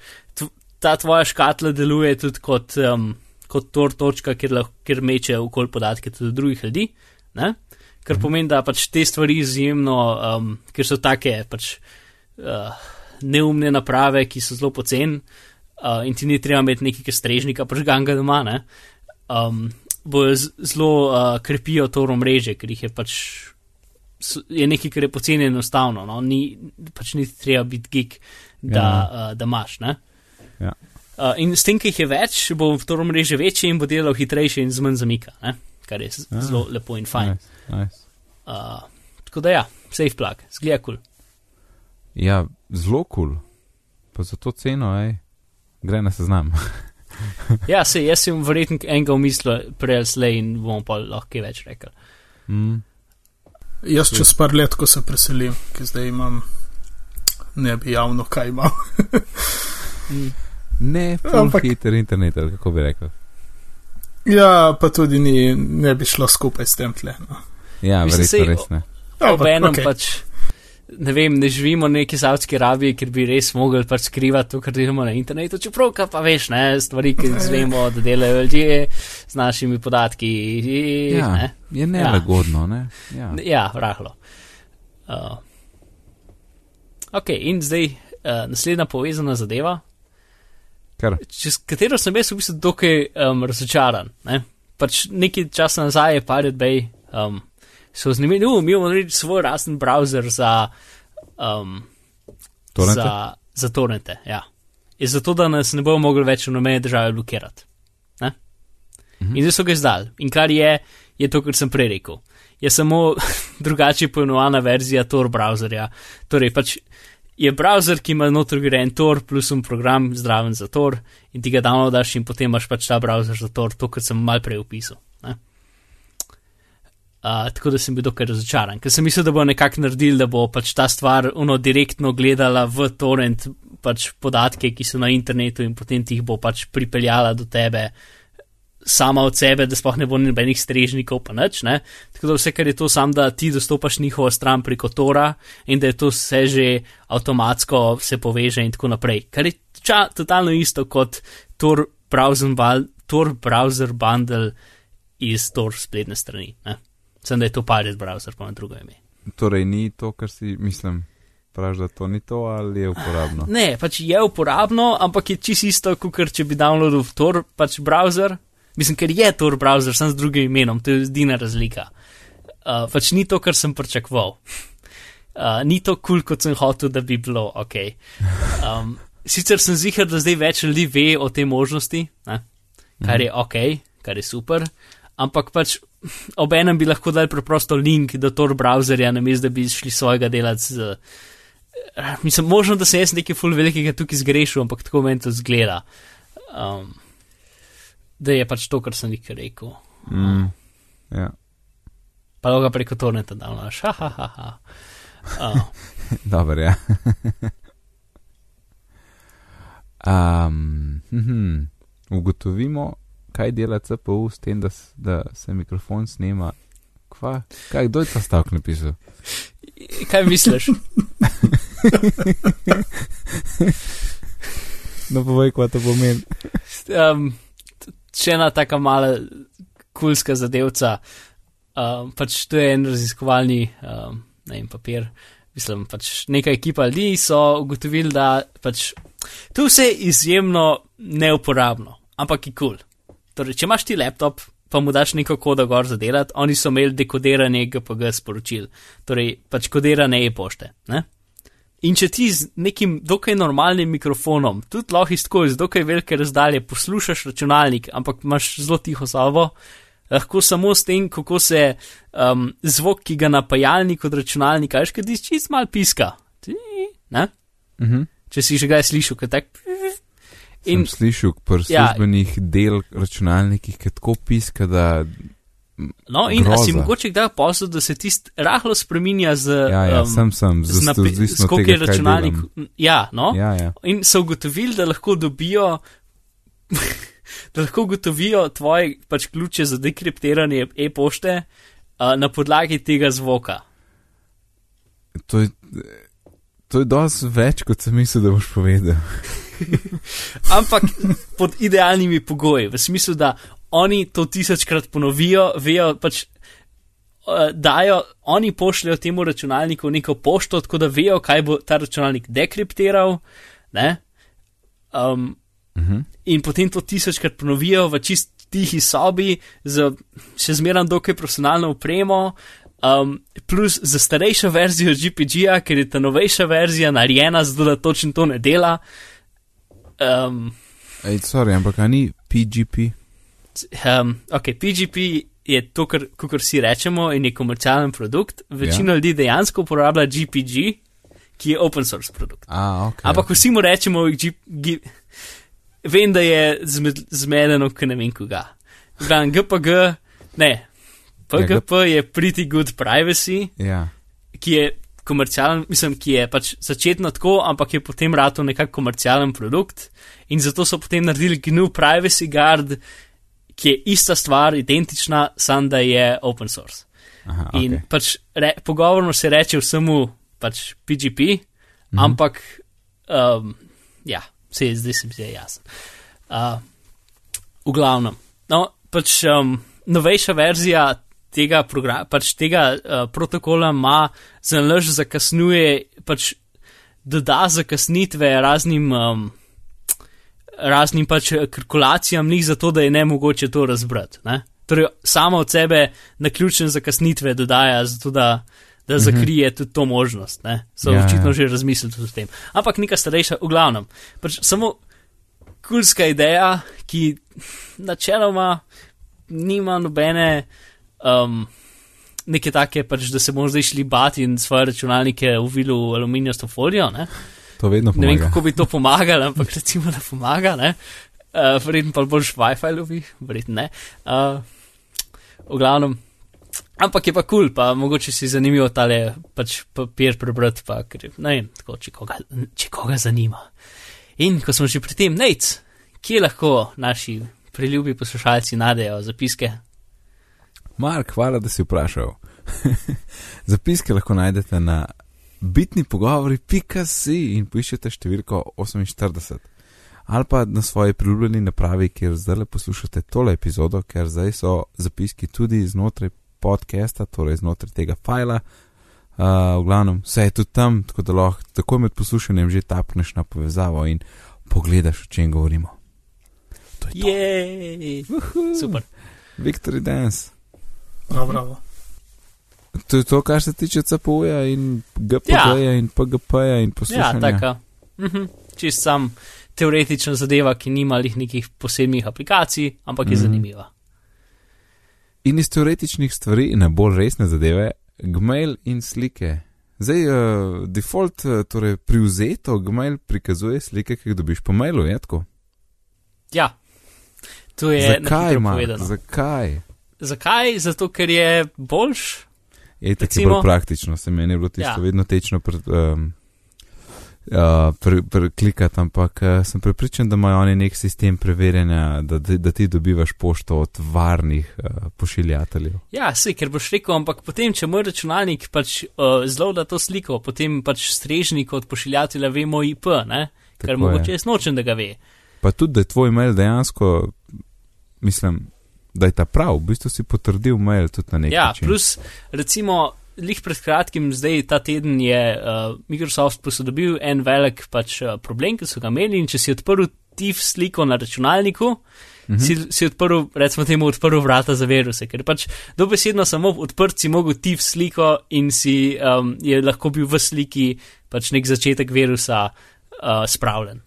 ta tvoja škatla deluje tudi kot, um, kot tor točka, kjer, lahko, kjer meče okol podatke tudi drugih ljudi, ne? kar pomeni, da pač te stvari izjemno, um, ker so take pač uh, neumne naprave, ki so zelo pocen uh, in ti ni treba imeti nekega strežnika prežganga doma, ne? um, bojo zelo uh, krepijo to omrežje, ker jih je pač s- je nekaj, kar je poceni enostavno, no? ni, pač ni treba biti geek, da,
Ja.
uh, da imaš. Ne?
Ja.
Uh, in s tem, ki jih je več, bo to omrežje večje in bo delal hitrejše in z manj zamika, ne? kar je
Ja.
zelo lepo in fajn.
Nice, nice.
Uh, tako da ja, safe plug, zgleda kul. Cool.
Ja, zelo kul. Cool. Pa za to ceno, ej, gre na seznam. (laughs)
Ja, se jaz sem verjetno enega umislil prej slej in bomo pa lahko več rekel.
mm.
Jaz čez par let, ko se preselim, ki zdaj imam, ne bi javno kaj imel. (laughs)
Mm.
Ne, full
Ampak-
hiter internet, kako bi rekel.
Ja, pa tudi ni, ne bi šlo skupaj s tem tle. No.
Ja, verjetno res ne.
Ja,
obenem
okej.
pač, ne vem, ne živimo v neki Saudski Arabiji, kjer bi res mogli pač skrivati to, kar delamo na internetu, čeprav pa veš, ne, stvari, ki zvemo, da delajo ljudje z našimi podatki.
Ja,
ne.
je nelagodno, ne? Ja.
Ja, rahlo. Uh, ok, in zdaj uh, naslednja povezana zadeva,
Kar,
čez katero sem jaz v bistvu dokaj um, razočaran. Ne? Pač nekaj časa nazaj je Pirate Bay um, so zanimivi, no, mi bomo naredili svoj razen browser za, um,
torrente?
za, za torrente. Ja. Je zato, da nas ne bomo mogli več v nobene države blokirati. Ne?
Mhm.
In zdaj so ga izdali. In kar je, je to, kar sem prej rekel. Je samo (laughs) drugače poimenovana verzija Tor browserja. Torej, pač je browser, ki ima noter grejen Tor plus un program zdraven za Tor in ti ga downloadaš in potem imaš pač ta browser za Tor, to, kar sem mal prej opisal. Ne? Uh, tako da sem bil dokaj razočaran, ker sem mislil, da bo nekako naredil, da bo pač ta stvar uno direktno gledala v torrent pač podatke, ki so na internetu in potem ti jih bo pač pripeljala do tebe sama od sebe, da sploh ne bo nobenih strežnikov, pa nič. Ne? Tako da vse, kar je to, sam da ti dostopaš njihovo stran preko Tora in da je to vse že avtomatsko se poveže in tako naprej. Kar je ča, totalno isto kot Tor browser, Tor browser bundle iz Tor spletne strani. Ne? Sem da je to Pirate browser, pa ima drugo ime.
Torej, ni to, kar si mislim. Praviš, da to ni to ali je uporabno?
Ne, pač je uporabno, ampak je čisto isto, kot če bi downloadil Tor pač browser. Mislim, ker je Tor browser, sem z drugim imenom, to je edina razlika. Uh, pač ni to, kar sem pričakoval. Uh, ni to kul, cool, kot sem hotel, da bi bilo ok. Um, sicer sem zihar, da zdaj več ljudi ve o tej možnosti, ne? kar je ok, kar je super, ampak pač obenem bi lahko dali preprosto link do Tor browserja, namesto da bi šli svojega delati z. Uh, mislim, možno, da sem jaz nekaj ful velikega tukaj zgrešil, ampak tako meni to zgleda. Um, da je pač to, kar sem jih rekel.
Mm, ja,
Pa ga preko torneta dal, ha, ha, ha. ha. Uh, (laughs)
dobro, ja. (laughs) um, hm, ugotovimo, kaj dela CPU s tem, da, da se mikrofon snema. Kva? Kaj, kdo je ta stavek napisal?
kaj misliš? (laughs)
No, povej, kaj to pomeni.
Um, še ena taka mala kulska zadevca. Um, pač to je en raziskovalni um, ne vem, papir. Mislim, pač neka ekipa ljudi so ugotovili, da pač to vse je izjemno neuporabno, ampak je kul. Cool. Torej, če imaš ti laptop, pa mu daš neko kodo gor za delati, oni so imeli dekodiranje GPG sporočil, torej pač kodirane e-pošte. Ne? In če ti z nekim dokaj normalnim mikrofonom, tudi lahko iz tako iz dokaj velike razdalje poslušaš računalnik, ampak imaš zelo tiho salvo, lahko samo s tem, kako se um, zvok, ki ga napajalnik od računalnika, veš, kaj ti čist mal piska. Ti, Ne?
Mhm.
Če si že ga slišal, kaj tak.
In
In
slišal pri
Ja.
službenih del računalnikih, ki tako piska, da.
No, in a si
Groza.
mogoče kdaj posel, da se tist rahlo spreminja z,
Ja, ja,
um,
sem sem,
z
od
koliko je računalnik. Ja, no.
Ja, ja.
In so ugotovili, da lahko dobijo, (laughs) da lahko ugotovijo tvoje pač ključe za dekriptiranje e-pošte uh, na podlagi tega zvoka.
To je, to je dosti več, kot sem mislil, da boš povedal. (laughs) (laughs)
Ampak pod idealnimi pogoji, v smislu, da oni to tisočkrat ponovijo, vejo pač. uh, Dajo, oni pošljajo temu računalniku neko pošto, tako da vejo, kaj bo ta računalnik dekriptiral, ne? Um,
Mhm.
in potem to tisočkrat ponovijo v čist tihi sobi, z še zmeraj dokaj profesionalno opremo, um, plus za starejšo verzijo GPG-ja, ker je ta novejša verzija narejena, zato da točno to ne dela. Um,
Ej, sorry, ampak a ni PGP?
um, ok, PGP je to, kar kar si rečemo, in je komercialen produkt. Večina ja. ljudi dejansko uporablja GPG, ki je open source produkt.
A, ok.
Ampak vsi mu rečemo, G, G, vem, da je zmed, zmedeno, ker ne vem koga. Gledam, GPG, ne, PGP je pretty good privacy,
Ja,
ki je komercialen, mislim, ki je pač začetno tako, ampak je potem rato nekako komercialen produkt in zato so potem naredili GNU Privacy Guard, ki je ista stvar, identična, samo da je open source.
Aha,
In
okay.
pač re, pogovorno se reče vsemu pač PGP,
Mhm.
ampak um, ja, se zdaj se mi zdi jasen. Uh, v glavnem, no, pač um, novejša verzija tega, program, pač tega uh, protokola ima za nalož zakasnuje, pač doda zakasnitve raznim. Um, raznim pač kalkulacijam, njih zato, da je ne mogoče to razbrati. Ne? Torej, samo od sebe na ključne zakasnitve dodaja, zato da, da zakrije tudi to možnost. Ne? So
Ja,
ja, očitno
ja.
že razmislili tudi o tem. Ampak neka starejša, v glavnem, pač samo kulska ideja, ki načeloma nima nobene. Um, Neke take, pač, da se bomo zdaj šli bati in svoje računalnike uvili v aluminijasto folijo. Ne?
To vedno
Ne vem,
pomaga.
kako bi to pomagalo, ampak recimo, da pomaga. Uh, verjetno pa boljš WiFi lovi, verjetno ne. Uh, v glavnem. Ampak je pa kul, cool, pa mogoče si zanimivo tale pač papir prebrati, pa ker ne vem, tako, če, koga, če koga zanima. In ko smo že pri tem, nec, kje lahko naši priljubi poslušalci najdejo zapiske?
Mark, hvala, da si vprašal. (laughs) Zapiske lahko najdete na bitni pogovori.si in poiščete številko 48. Ali pa na svoji priljubljeni napravi, kjer zdaj poslušate tole epizodo, ker zdaj so zapiski tudi znotraj podcasta, torej znotraj tega fajla. Uh, v glavnem, vse je tudi tam, tako da lahko takoj med poslušanjem že tapneš na povezavo in pogledaš, o čem govorimo. To je to.
Jej, super.
Victory Dance.
No, bravo.
To je to, kar se tiče CPU-ja in GPD-ja ja. in PGP-ja in
Ja,
poslušanja.
taka. Mhm. Čist sam teoretična zadeva, ki nima lih nekih posebnih aplikacij, ampak je
Mhm.
zanimiva.
In iz teoretičnih stvari na bolj resne zadeve, Gmail in slike. Zdaj, uh, default, uh, torej privzeto, Gmail prikazuje slike, ki jih dobiš po mailu, je tako?
Ja, to je
Mark?
povedano.
Zakaj?
Zakaj? Zato, ker je boljš.
Je tako bolj praktično, se meni je bilo tisto
Ja.
ja. vedno tečno pred, um, uh, pre, preklikati, ampak uh, sem prepričan, da imajo oni nek sistem preverjanja, da, da, da ti dobivaš pošto od varnih uh, pošiljateljev.
Ja, sej, ker boš rekel, ampak potem, če moj računalnik pač uh, zelo da to sliko, potem pač strežnik od pošiljatelja ve moj IP, ne? ker
Tako
mogoče
je.
jaz nočem, da ga ve.
Pa tudi, da je tvoj mail dejansko, mislim, da je ta prav, v bistvu si potrdil mail tudi na nek
Ja,
način.
plus recimo, lih pred kratkim, zdaj ta teden je uh, Microsoft posodobil en velik pač, uh, problem, ki so ga imeli in če si odprl TIF sliko na računalniku,
Mhm.
si, si odprl, recimo temu, odprl vrata za viruse, ker pač dobesedno samo odprt si mogel TIF sliko in si um, je lahko bil v sliki pač nek začetek virusa uh, spravljen.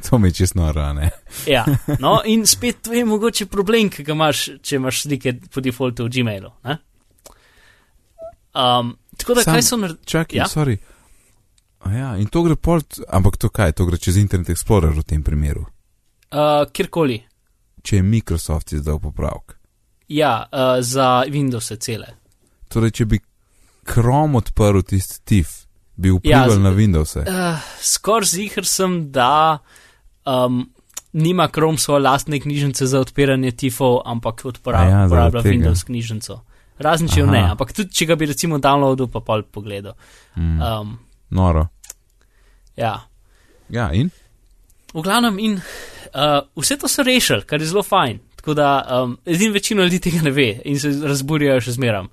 (laughs)
To mi je čisto rane.
Ja, (laughs) no in spet to je mogoče problem, ki ga imaš, če imaš slike po defaultu v Gmailu. ne? Um, tako da,
Sam-
kaj so naredili?
Čakaj,
Ja.
sorry. A ja, in to gre pol, ampak to kaj, to gre čez Internet Explorer v tem primeru,
Uh, kjerkoli.
če je Microsoft izdal popravek.
Ja, uh, za Windows cele.
Torej, če bi Chrome odprl tisti TIF, bi
Ja,
vplival
z-
ja, na Windows. -e.
Uh, Skoraj zihr sem, da um, nima Chrome svoje lastne knjižnice za odpiranje tifov, ampak
A
uporablja,
ja,
ja, uporablja. Windows knjižnico. Razen če jo ne, ampak tudi če ga bi recimo downloadil, pa pol pogledal.
Mm,
Um,
noro.
ja.
Ja, in?
V glavnem, in uh, vse to so rešili, kar je zelo fajn. Tako da um, edin večino ljudi tega ne ve in se razburjajo še zmeram.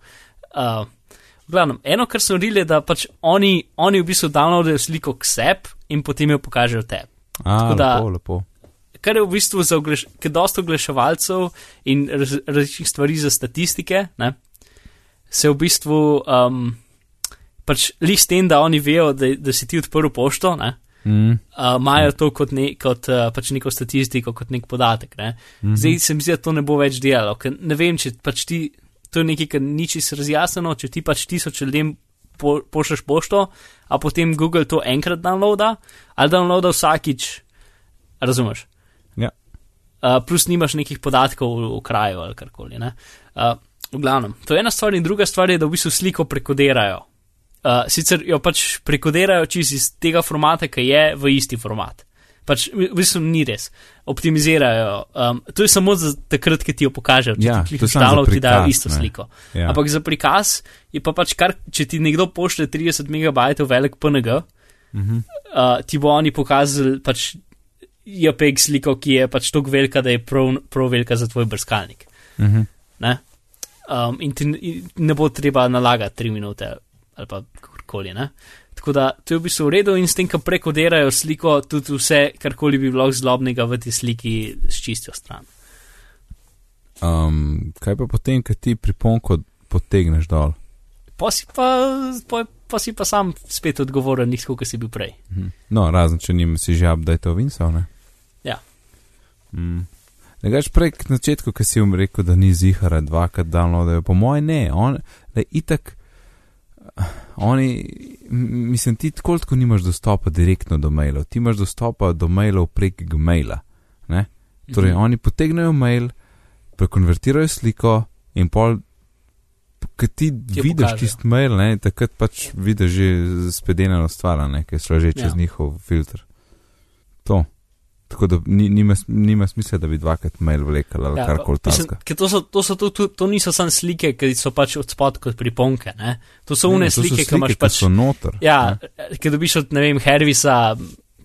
Uh, v glavnem, eno, kar so naredili, je, da pač oni, oni v bistvu downloadajo sliko k sebi in potem jo pokažejo tebi.
A,
Tako da-
lepo, lepo.
Kar je v bistvu za ogleš, dosta oglaševalcev in raz, različnih stvari za statistike, ne, se v bistvu um, pač lih s tem, da oni vejo, da, da si ti odprl pošto, ne,
Mm,
uh, imajo to kot, ne, kot uh, pač neko statistiko, kot nek podatek. Ne.
mhm.
Zdaj se mi zdi, da to ne bo več delalo, ker ne vem, če pač ti, to je nekaj, kar ni čisto razjasneno, če ti pač tisoč ljudem po, pošleš pošto, a potem Google to enkrat downloada, ali downloada vsakič, razumeš?
Ja.
Uh, plus nimaš nekih podatkov v, v kraju ali karkoli. ne. Uh, v glavnem, to je ena stvar in druga stvar je, da v bistvu sliko prekodirajo. Uh, sicer jo pač prekodirajo čez iz tega formata, ki je v isti format. Pač, v bistvu ni res. Optimizirajo. Um, to je samo za takrat, ki ti jo pokažejo. Če
Ja,
ti
za
download, ti dajo isto
ne.
sliko.
Ja.
Ampak za prikaz je pa pač kar, če ti nekdo pošlje 30 megabajtov velik PNG,
Mhm.
uh, ti bo oni pokazali pač JPEG sliko, ki je pač tako velika, da je prav, prav velika za tvoj brskalnik.
Mhm.
Ne? Um, in ti in ne bo treba nalagati 3 minute ali pa kakorkoli. Ne? Tako da to je v bistvu v redu in s tem, ko prekodirajo sliko, tudi vse, karkoli bi bilo zlobnega v tej sliki, sčistijo stran.
Um, kaj pa potem, ko ti priponko potegneš dol?
Pa si pa, pa, pa si pa sam spet odgovoren, nič kot si bil prej.
Mhm. No, razen če njim si že update Windows, ne?
Ja.
Mm. Nekaj prej k začetku, ki si jim rekel, da ni zihara dvakrat downloadajo, po moje ne, on, da itak, oni, mislim, ti tako tako nimaš dostopa direktno do mailov, ti imaš dostopa do mailov prek Gmaila, ne? Torej,
Mhm.
oni potegnejo mail, prekonvertirajo sliko in pol, ki ti
jo
vidiš
pokažejo.
čist mail, ne, takrat pač vidiš že spedenjeno stvar, ne, ki šla že čez
Ja.
njihov filter. To. Tako da ni, nima, nima smisla, da bi dvakrat mail vlekel ali ja, karkoli
ker to, so, to, so, to, to, to niso samo slike, ki so pač od spod kot priponke. Ne? To so une
Ne, to so
slike, ki imaš pač.
noter.
Ja,
ne.
ki dobiš od, ne vem, Hervisa,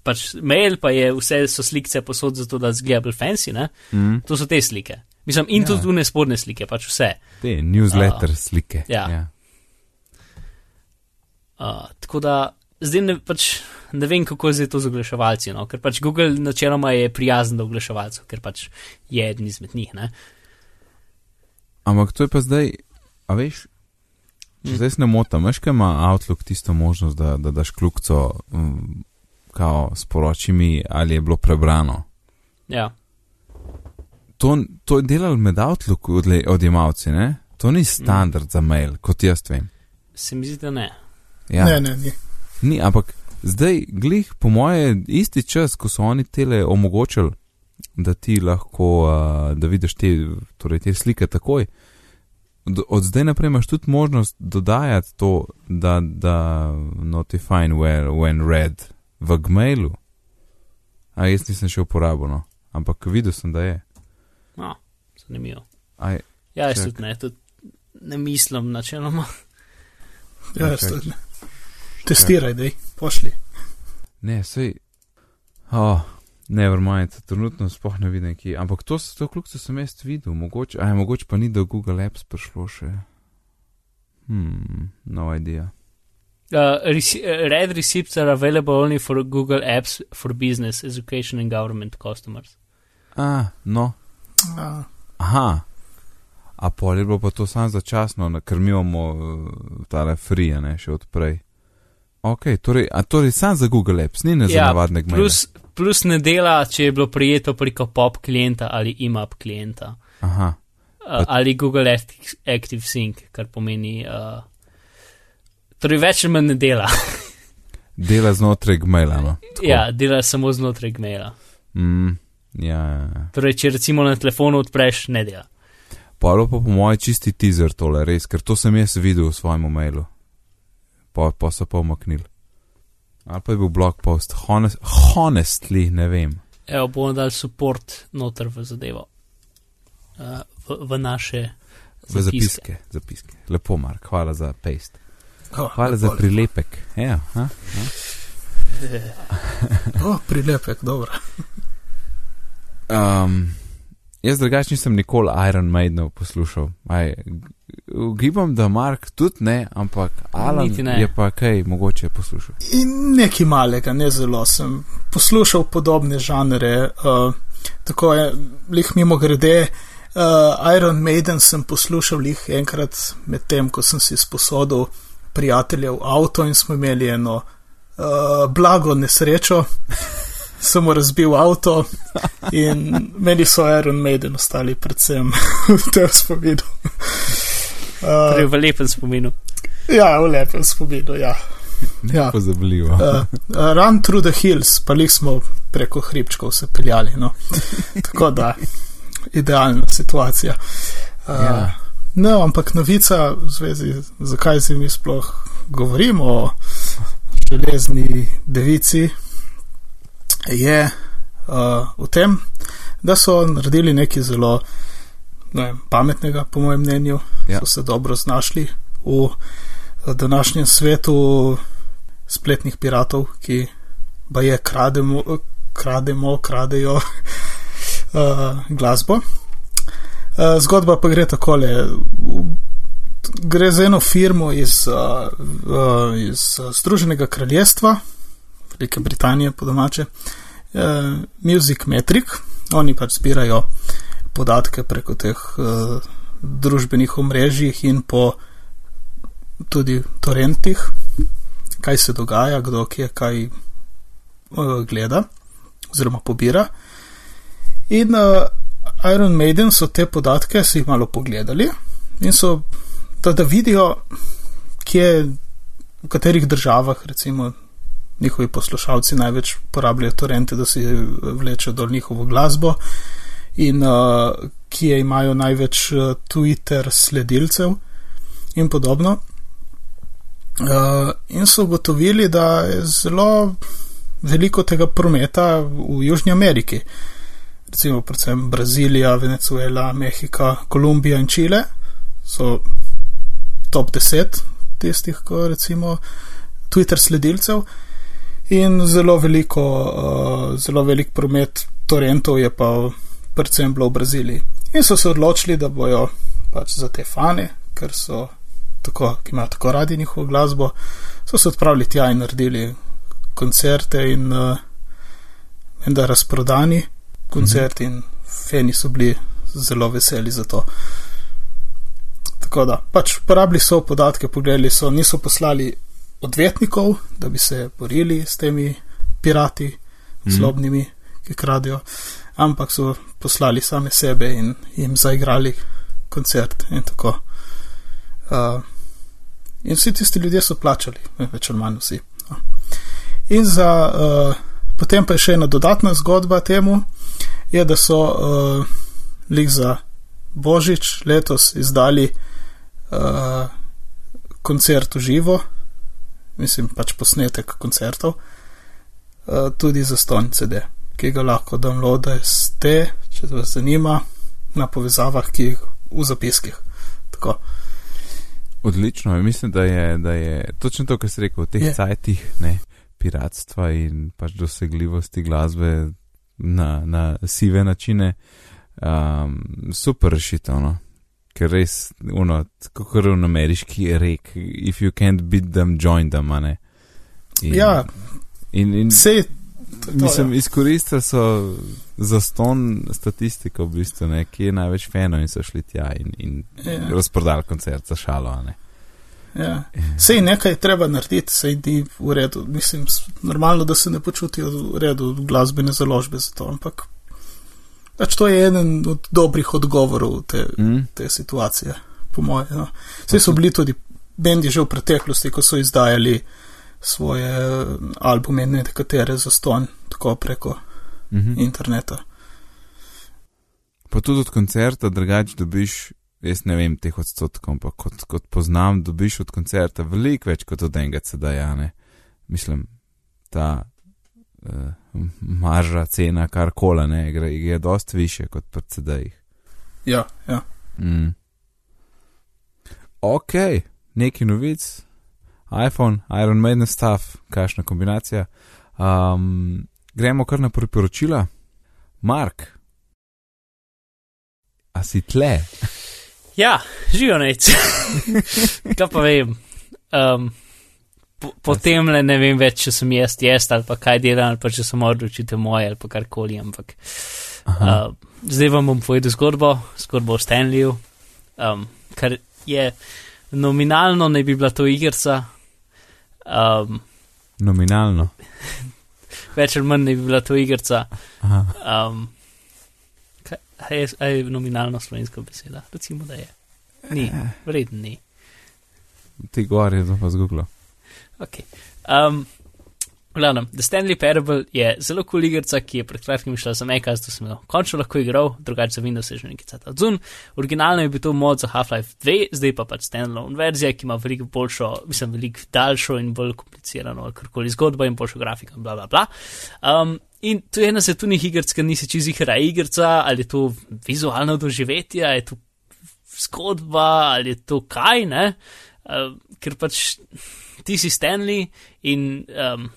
pač mail, pa je vse so slikce posod zato, da zgleda bolj fancy, ne?
Mm,
To so te slike. Mislim, in
ja.
tudi une spodne slike, pač vse.
te newsletter uh, slike.
ja.
ja.
Uh, tako da zdaj ne, pač, ne vem, kako je zdaj to z oglaševalci, no? ker pač Google načeloma je prijazen do oglaševalcev, ker pač je eden izmed njih. Ne?
Ampak to je pa zdaj, a veš,
Mm.
zdaj se ne motim, veš, kaj ima Outlook tisto možnost, da, da daš kljukco, um, kao sporoči mi, ali je bilo prebrano.
Ja.
To, to je delal med Outlook odjemalci, ne? To ni standard mm. za mail, kot jaz vem.
Se mi zdi, da ne.
Ja.
Ne, ne, ni.
Ni, ampak zdaj, glih, po moje, isti čas, ko so oni tele omogočili, da ti lahko, uh, da vidiš te, torej te slike takoj. Od, zdaj naprej imaš tudi možnost dodajati to, da, da notify where, when read v Gmailu. A jaz nisem še uporabil, no. ampak videl sem, da je.
No, zanimivo.
Aj,
Ja, jaz
Čak.
tudi ne, tudi ne mislim načeloma.
Ja, jaz tudi ne. Testiraj, dej, pošli.
ne, sej. Oh, never mind, trenutno sploh ne vidim, ki. Ampak to, to kljub sem jaz videl, mogoče, aj, mogoče pa ni do Google Apps prišlo še. Hmm, no idea.
Uh, rece- uh, red receipts are available only for Google Apps for business, education and government customers.
A, no,
A,
aha. A pol je bilo pa to samo začasno, ker mi imamo uh, tale free, a ne še odprej. Ok, torej, a torej sam za Google Apps, ni ne za
Ja,
navadne gmaile.
Plus, plus ne dela, če je bilo prijeto preko pop klienta ali imap klienta.
Aha,
Uh, ali Google Act- Active Sync, kar pomeni. Uh, torej, več manj ne dela. (laughs)
dela znotraj gmaila, no. Tako.
ja, dela samo znotraj Gmaila.
Mm, ja, ja, ja.
Torej, če recimo na telefonu odpreš, ne dela.
Pa je pa po mojem čisti teaser tole, res, ker to sem jaz videl v svojem mailu. Pa, pa so pa omaknili. Ali pa je bil blog post, honest, honestly, ne vem.
Evo, bomo dali support noter v zadevo. Uh, v, v naše
V zapiske, zapiske. Lepo, Mark, hvala za paste.
o,
Hvala za
lepo,
prilepek. Ja, ha?
lepo. (laughs) O, prilepek, dobro.
Um, jaz drugače nisem nikoli Iron Maidenov poslušal. Aj, ugibam, da Mark tudi ne, ampak Alan
Niti ne.
je pa kaj mogoče poslušal.
In nekaj malega, ne zelo sem poslušal podobne žanre. Uh, tako je, lih mimo grede, uh, Iron Maiden sem poslušal lih enkrat med tem, ko sem si sposodil prijateljev avto in smo imeli eno uh, blago nesrečo. Sem mu razbil avto in meni so Iron Maiden ostali predvsem (laughs) v tem spominu. (laughs)
Torej,
Uh,
v lepem spominu.
ja, v lepem spominu, ja. (laughs) Ja.
Pozabljivo.
Uh, uh, Run through the hills, pa jih smo preko hribčkov se peljali. No. Tako da, idealna situacija. Uh,
Ja.
No, ampak novica v zvezi, zakaj si mi sploh govorimo o železni devici, je, uh, v tem, da so naredili nekaj zelo ne vem, pametnega, po mojem mnenju,
Ja.
so se dobro znašli v eh, današnjem svetu spletnih piratov, ki pa je krademo, krademo, kradejo uh, (laughs) glasbo. Uh, zgodba pa gre takole. Gre za eno firmo iz, uh, uh, iz Združenega kraljestva, Velike Britanije, po domače, uh, Music Metric. Oni pač zbirajo podatke preko teh uh, družbenih omrežjih in po tudi torrentih, kaj se dogaja, kdo kje kaj uh, gleda oziroma pobira. In uh, Iron Maiden so te podatke si jih malo pogledali in so, da, da vidijo, kje, v katerih državah, recimo, njihovi poslušalci največ porabljajo torrente, da si vlečejo dol njihovo glasbo. In uh, kje imajo največ uh, Twitter sledilcev in podobno. Uh, in so ugotovili, da je zelo veliko tega prometa v Južni Ameriki, recimo predvsem Brazilija, Venezuela, Mehika, Kolumbija in Čile so top 10 tistih, ko recimo Twitter sledilcev in zelo veliko, uh, zelo velik promet torrentov je pa predvsem bilo v Braziliji. In so se odločili, da bojo pač za te fane, ker so tako, ki imajo tako radi njihovo glasbo, so se odpravili tja in naredili koncerte in uh, da razprodani koncerti in fani so bili zelo veseli za to. Tako da, pač porabili so podatke, pogledali so, niso poslali odvetnikov, da bi se borili s temi pirati,
Mhm.
zlobnimi, ki kradijo, ampak so poslali same sebe in jim zaigrali koncert in tako. Uh, in vsi tisti ljudje so plačali, več ali manj vsi. No. In za, uh, potem pa je še ena dodatna zgodba temu, je, da so uh, lik za Božič letos izdali uh, koncert v živo, mislim pač posnetek koncertov, uh, tudi za stonj CD, ki ga lahko downloadate, če vas zanima, na povezavah, ki jih v zapiskih. Tako.
Odlično, mislim, da je, da je točno to, kar si rekel, v teh
Je.
cajtih, ne, piratstva in pač dosegljivosti glasbe na, na sive načine, um, super rešitev, no. Ker res, uno, kot v ameriški rek, if you can't beat them, join them, a ne. In,
Ja,
in, in
Sej,
mislim,
ja.
izkoristili so za ston statistiko, v bistvu, ne, ki je največ fenov in so šli tja in, in
Ja.
razprodali koncert za šalo, a ne.
Ja. Sej nekaj je treba narediti, sej ni v redu. Mislim, normalno, da se ne počutijo v redu glasbene založbe za to, ampak pač to je eden od dobrih odgovorov te,
Mm?
te situacije, po moje. No. Sej so bili tudi bendi že v preteklosti, ko so izdajali svoje eh, albume, nekatere za ston, tako preko
Mhm.
interneta.
Pa tudi od koncerta, drugače dobiš, jaz ne vem teh odstotkov, ampak kot, kot poznam, dobiš od koncerta veliko več kot od enega CD-ja. ne. Mislim, ta marža, cena, kar koli, ne, gre, je dost više kot pri CD-jih.
Ja, ja.
Mm. Ok, neki novic, iPhone, Iron Maiden stuff, kakšna kombinacija. Um, gremo kar na priporočila. Mark, a si tle?
Ja, živijo nec. (laughs) Kaj pa vem. Um, po, potem le ne vem več, če sem jaz jaz ali pa kaj delam, ali pa če sem odločitev moje ali pa karkoli, ampak.
Aha.
Uh, zdaj vam bom povedal zgodbo, zgodbo o Stanleyju, um, kar je nominalno naj bi bila to igrica, um,
Nominalno. (laughs)
več ali manj naj bi bila to igrica.
Aha.
Um, kaj, a je, a je nominalno slovenska beseda? Recimo, da je. Ni, verjetno ni.
Ti gor je to pa zgubilo.
Okay. Um, glavnem, The Stanley Parable je zelo kul cool igrica, ki je pred kratkim šla za Mac, zato sem jo končno lahko igral, drugače za Windows je že nekaj cata odzun. Originalno je bil to mod za Half-Life 2, zdaj pa pač standalone verzija, ki ima veliko boljšo, mislim, veliko daljšo in bolj komplicirano, karkoli zgodbo in boljšo grafiko in bla bla bla. Um, in to je ena svetovnih igric, ki nisi čez ihra igrica, ali je to vizualno doživetje, ali je to zgodba, ali je to kaj, ne? Uh, ker pač ti si Stanley in, um,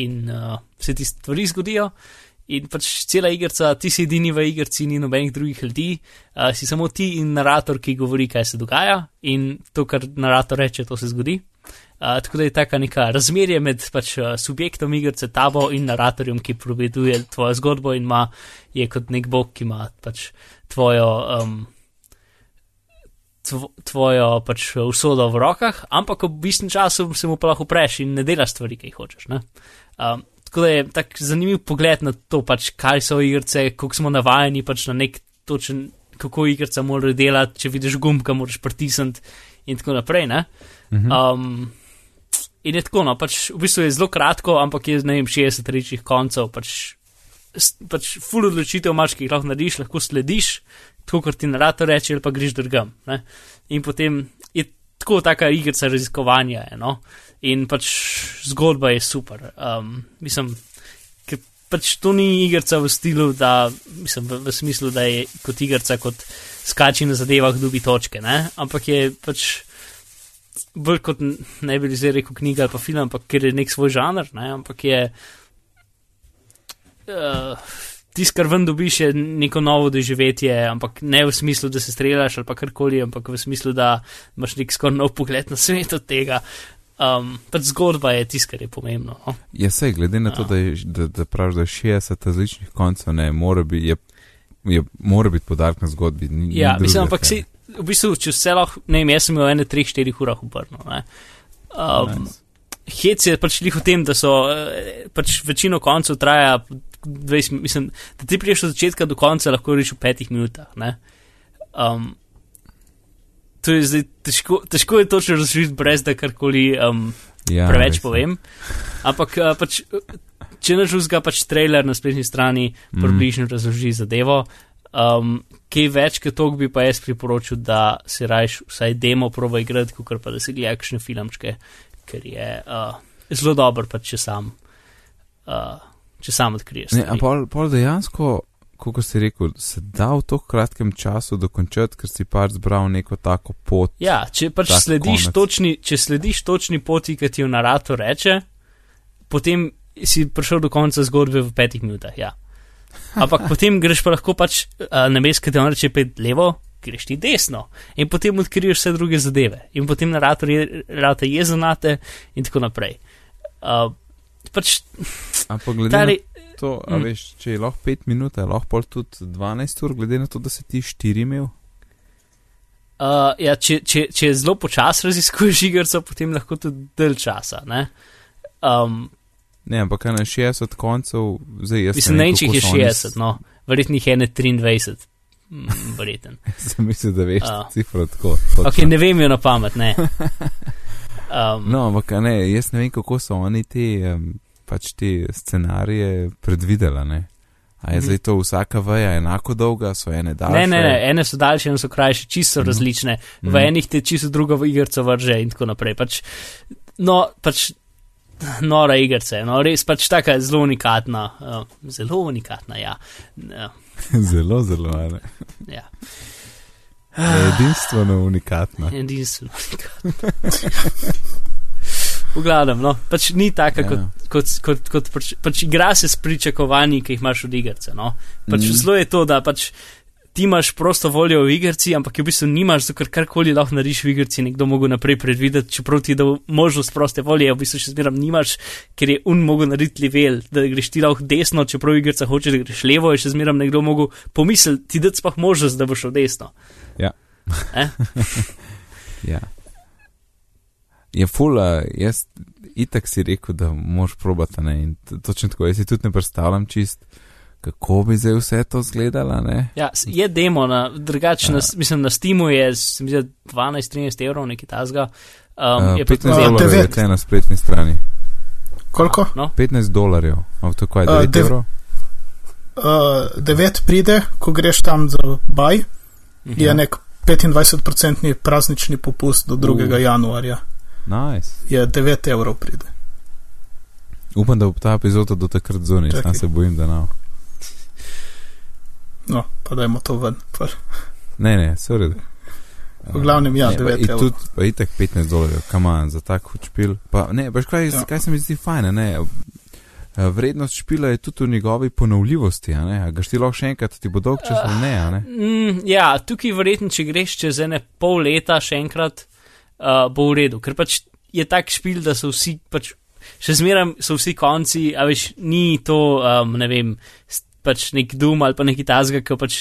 in uh, se ti stvari zgodijo. In pač cela igrica, ti si edini v igrici, ni nobenih drugih ljudi, uh, si samo ti in narator, ki govori, kaj se dogaja, in to, kar narator reče, to se zgodi. Uh, tako da je taka neka razmerje med pač, uh, subjektom igrice, tabo in naratorjem, ki proveduje tvojo zgodbo in ima, je kot nek bog, ki ima pač tvojo, um, tvojo pač usodo v rokah, ampak v bistvu času se mu pa lahko preš in ne delaš stvari, ki jih hočeš. Um, tako da je tak zanimiv pogled na to, pač, kaj so igrice, kako smo navajeni pač na nek točen, kako igrica mora delati, če vidiš gumb, ga moraš pritisniti in tako naprej. Um, in je tako, no, pač v bistvu je zelo kratko, ampak je, ne vem, 60 rečih koncev, pač, pač full odločitev imaš, ki jih lahko narediš, lahko slediš, tako kot ti narator reče, ali pa greš drgam. Ne? In potem je tako taka igrica raziskovanja, no? in pač zgodba je super. Um, mislim, ker pač to ni igrica v stilu, da, mislim, v, v smislu, da je kot igrica, kot skači na zadevah, dobi točke, ne? ampak je pač bolj kot ne bi zdaj rekel knjiga ali pa film, ampak ker je nek svoj žanr, ne, ampak je. Uh, Tisto, kar ven dobiš, je neko novo doživetje, ampak ne v smislu, da se streljaš ali karkoli, ampak v smislu, da imaš nek skoraj nov pogled na svet od tega. Um, pač zgodba je tisto, kar je pomembno. No?
Ja, sej, glede na to, ja. da, je, da, da praviš, da je 60 različnih koncev, ne, mora biti, je, je, mora biti podarek na zgodbi. Ni,
ja,
ni
mislim, ampak si, v bistvu, če vse lahko, ne vem, jaz sem imel ene 3-4 urah uprno. Um, nice. Hec je pač lih v tem, da so eh, pač večino koncev traja 20, mislim, da ti priješ od začetka do konca, lahko reči v petih minutah. Um, to je zdaj težko, težko je točno razložiti, brez da karkoli um, ja, preveč res. povem. Ampak uh, pač, če ne žuzga pač trailer na spletni strani, mm. približno razloži zadevo. Um, kaj več kot to bi pa jaz priporočil, da si rajš vsaj demo proba igrati, kot pa da si gledaj kakšne filmčke, ker je uh, zelo dober, pa če sam, uh, če sam odkriješ.
Ne, ampak pol, pol dejansko, kot si rekel, se da v tako kratkem času dokončati, ker si pač zbral neko tako pot.
Ja, če pač slediš točni, če slediš točni poti, ki ti jo narator reče, potem si prišel do konca zgodbe v petih minutah. Ja. Ampak (laughs) potem greš pa lahko pač na mest, ki te on reče pet levo, greš ti desno in potem odkriješ vse druge zadeve in potem narator je, je, je zanate in tako naprej. Uh, pač,
Ampak glede tari, na to, a mm. veš, če je lahko 5 minut, je lahko tudi 12 ur, glede na to, da si ti 4 imel.
Uh, ja, če, če, če zelo počasi raziskuješ igrico, potem lahko tudi del časa. Um,
Ne, ampak na 60 koncev, zdaj jaz.
Mislim, ne, če jih je 60, no, verjetno jih je ne 23. Mm, verjeten.
Sem mislil, da veš, uh. cifro tako.
Ok, ne vem jo na pamet, ne. (laughs)
Um, no, ampak ne, jaz ne vem, kako so oni te, um, pač te scenarije predvidela, ne. A je mhm. zdaj to vsaka veja enako dolga, so ene daljše?
Ne, ne, ne, ene so daljše, ene so krajše, čisto mm. različne. V mm. enih te čisto drugo igrico vrže in tako naprej. Pač, no, pač nora igrica, no, res pač taka zelo unikatna, uh, zelo unikatna, ja.
ja. (laughs) zelo, zelo, ne.
ja.
Edinstveno unikatna.
Edinstveno unikatna. (laughs) v glavnem, no, pač ni taka, ja. kot, kot, kot, kot pač, pač igra se s pričakovanji, ki jih imaš od igrice, no. Pač mm. zelo je to, da pač ti imaš prosto voljo v igrici, ampak v bistvu nimaš, ker karkoli lahko narediš v igrici, nekdo mogo naprej predvideti, čeprav ti da možnost proste volje, v bistvu še zmeram nimaš, ker je un mogo narediti level, da greš ti lahko desno, čeprav v igrica hoče, da greš levo, je še zmeram nekdo mogo pomisliti, ti da spah možnost, da boš šel desno.
Ja.
Eh? (laughs)
ja. Je fula, jaz itak si rekel, da moš probati, ne, in točno tako, jaz si tudi ne predstavljam čist kako bi zdaj vse to izgledalo.
Ja, je demo, na, drugače, ja. mislim, na Steamu je 12-13 evrov, nekaj tasga.
Um, uh, 15 dolarjev je na spletni strani.
Koliko?
No?
15 dolarjev, ampak to je 9 uh, dev, evrov.
Uh, 9 pride, ko greš tam za baj, uh -huh. je mhm. nek 25-odstotni praznični popust do 2. Uh. januarja.
Nice.
Je 9 evrov pride.
Upam, da bo ta epizoda do takrat zunaj, sam se bojim, da ne.
No, pa dajmo to ven. Pa,
Ne, ne, se uredi.
V glavnem, ja,
Ne, pa
devet
in
evrov.
Tudi, pa itek 15 dolarjev, kaman, za tak špil. Pa ne, veš kaj,
Ja.
kaj se mi zdi fajn, ne? Eh, Vrednost špila je tudi v njegovi ponovljivosti, a ne? A Gaš ti lahko še enkrat, ti bo dolg čas ali ne, a ne?
Mm, ja, tukaj verjetno, če greš čez ene pol leta še enkrat, uh, bo v redu, ker pač je tak špil, da so vsi pač. Še zmeraj so vsi konci, a veš, ni to, um, ne vem, pač nek dum ali pa neki tazga, ki pač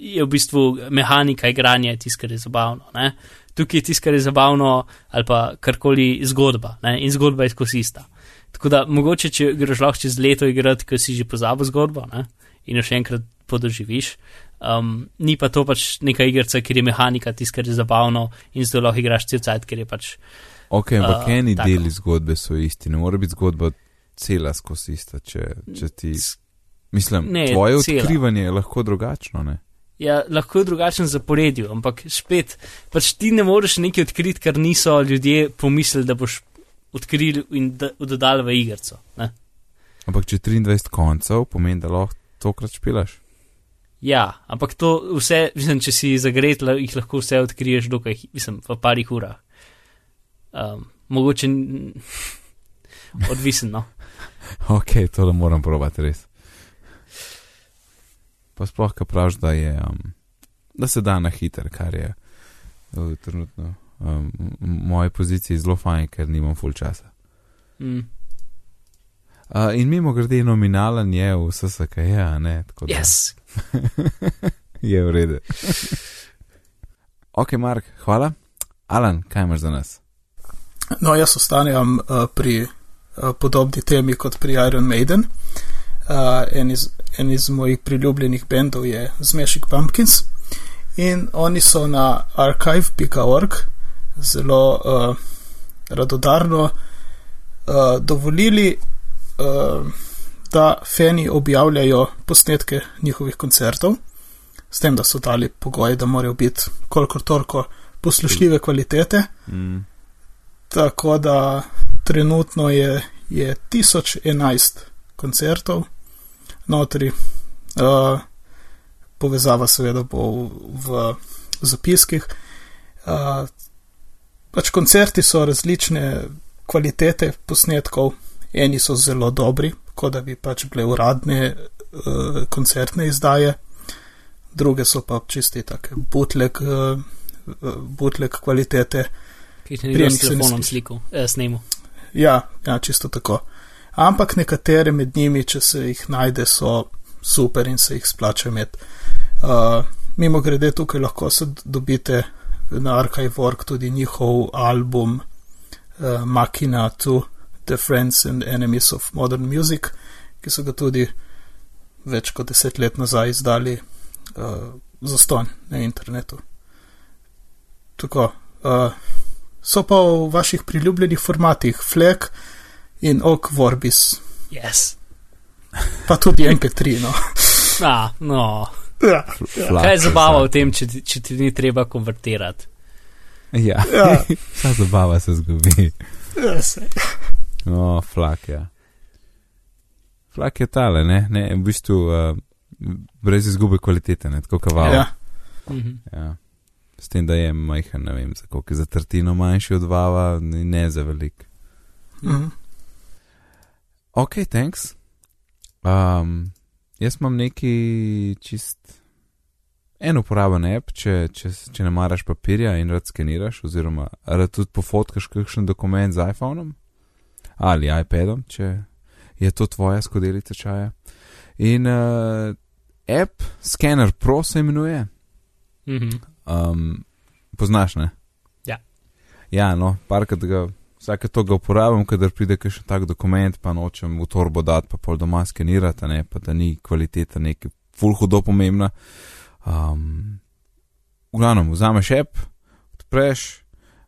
je v bistvu mehanika igranja, tisto, kar je zabavno. Ne? Tukaj je tisto, kar je zabavno, ali pa karkoli zgodba, ne? in zgodba je skozi ista. Tako da mogoče, če greš lahko čez leto igrati, ko si že pozabil zgodbo ne? in jo še enkrat podoživiš. Um, ni pa to pač neka igrica, kjer je mehanika tisto, kar je zabavno in zdaj lahko igraš cel cajt, ker je pač.
Ok, ampak
A,
eni
tako.
deli zgodbe so isti, ne more biti zgodba cela skozi ista, če, če ti. Mislim,
Ne,
tvoje
cela.
odkrivanje je lahko drugačno, ne?
Ja, lahko je drugačen zaporedju, ampak spet, pač ti ne moreš nekaj odkriti, kar niso ljudje pomislili, da boš odkril in da- dodal v igrico. Ne?
Ampak če 23 koncev pomeni, da lahko tokrat špilaš.
Ja, ampak to vse, mislim, če si zagret, jih lahko vse odkriješ dokaj, mislim, v parih urah. Um, mogoče (laughs) odvisen, no.
Ok, to da moram probati res. Pa sploh, kaj praviš, da je, um, da se da na hiter, kar je uh, trenutno um, v moji poziciji zelo fajn, ker nimam full časa.
Mm.
Uh, in mimo grede nominalen je v SSK, ja, ne, tako da
Yes. (laughs)
je v redu. ok, Mark, hvala. Alan, kaj imaš za nas?
No, jaz ostanem uh, pri uh, podobni temi kot pri Iron Maiden. Uh, en, iz, en iz mojih priljubljenih bendov je Smashing Pumpkins in oni so na archive.org zelo uh, radodarno uh, dovolili, uh, da fani objavljajo posnetke njihovih koncertov, s tem, da so dali pogoje, da morajo biti kolikor toliko poslušljive kvalitete.
Mm.
Tako da trenutno je, je 1011 koncertov, notri, uh, povezava seveda bo v, v zapiskih. Uh, pač koncerti so različne kvalitete posnetkov, eni so zelo dobri, kot da bi pač bile uradne uh, koncertne izdaje, druge so pa čisti take bootleg, uh, bootleg kvalitete.
Ki ti ne greš s telefonom
slišal.
sliku, eh, snemu.
Ja, ja, čisto tako. Ampak nekatere med njimi, če se jih najde, so super in se jih splača imeti. Uh, mimo grede, tukaj lahko se dobite na Archive.org tudi njihov album uh, Machina to The Friends and Enemies of Modern Music, ki so ga tudi več kot deset let nazaj izdali uh, za ston na internetu. Tako. Uh, so pa v vaših priljubljenih formatih Fleck in Ok Vorbis,
Yes.
pa tudi NK3. No. (laughs)
Ah, no.
Ja,
Flak,
Kaj je zabava v tem, če, če ti ni treba konvertirati?
Ja,
ja, (laughs)
vsa zabava se zgodi.
ja, se.
No, flak, ja. Flak je tale, ne, ne v bistvu uh, brez izgube kvalitete, ne, tako kaval.
ja.
Mhm.
ja. S tem, da je majhen, ne vem, za koliko je za tretjino manjši od vava, ne, ne za velik.
Mhm.
Ok, thanks. Um, jaz imam neki čist en uporaben app, če, če, če ne maraš papirja in rad skeniraš, oziroma rad tudi pofotkaš kakšen dokument z iPhonom ali iPadom, če je to tvoja skodelica čaja. In uh, app Scanner Pro se imenuje.
Mhm.
Um, poznaš, ne?
Ja.
Ja, no, parkrat ga, vsake to ga uporabljam, kadar pride kakšen tak dokument, pa nočem v torbo dati, pa pol doma skenirati, ne, pa da ni kvaliteta neki ful hudo pomembna. Um, v glavnem, vzameš app, odpreš,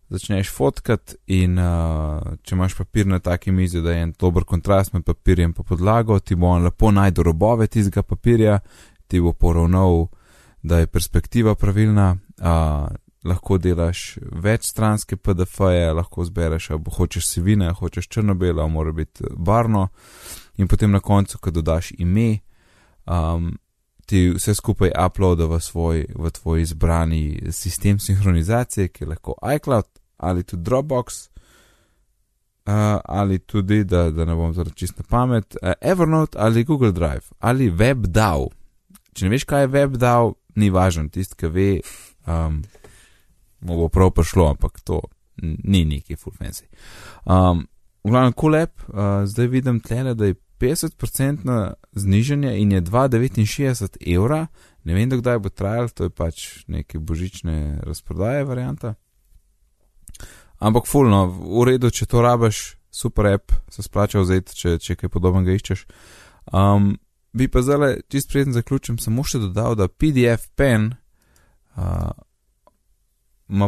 začneš fotkat in uh, če imaš papir na taki mizi, da je en dober kontrast med papirjem in podlago, ti bo on lepo najdu robove tistega papirja, ti bo poravnal, da je perspektiva pravilna, uh, lahko delaš večstranske PDF-je, lahko zbereš, ali hočeš sivine, hočeš črno-belo, mora biti barno. In potem na koncu, ko dodaš ime, um, ti vse skupaj uploada v svoj, v tvoj izbrani sistem sinhronizacije, ki je lahko iCloud ali tudi Dropbox. Uh, ali tudi, da, da ne bom zelo čist na pamet, uh, Evernote ali Google Drive ali WebDAW. Če ne veš, kaj je WebDAW, ni važno, tisti, ki ve, um, mu bo prav prišlo, ampak to ni neki full fancy. Um, v glavnem, kolep, uh, zdaj vidim tle, da je 50% znižanje in je 2,69 evra. Ne vem, kdaj bo trajalo, to je pač neke božične razprodaje varianta. Ampak fulno, v redu, če to rabiš, super app, se splača vzeti, če, če kaj podobnega iščeš. Um, bi pa zdaj, čist prijeten zaključim, samo še dodal, da PDF pen uh,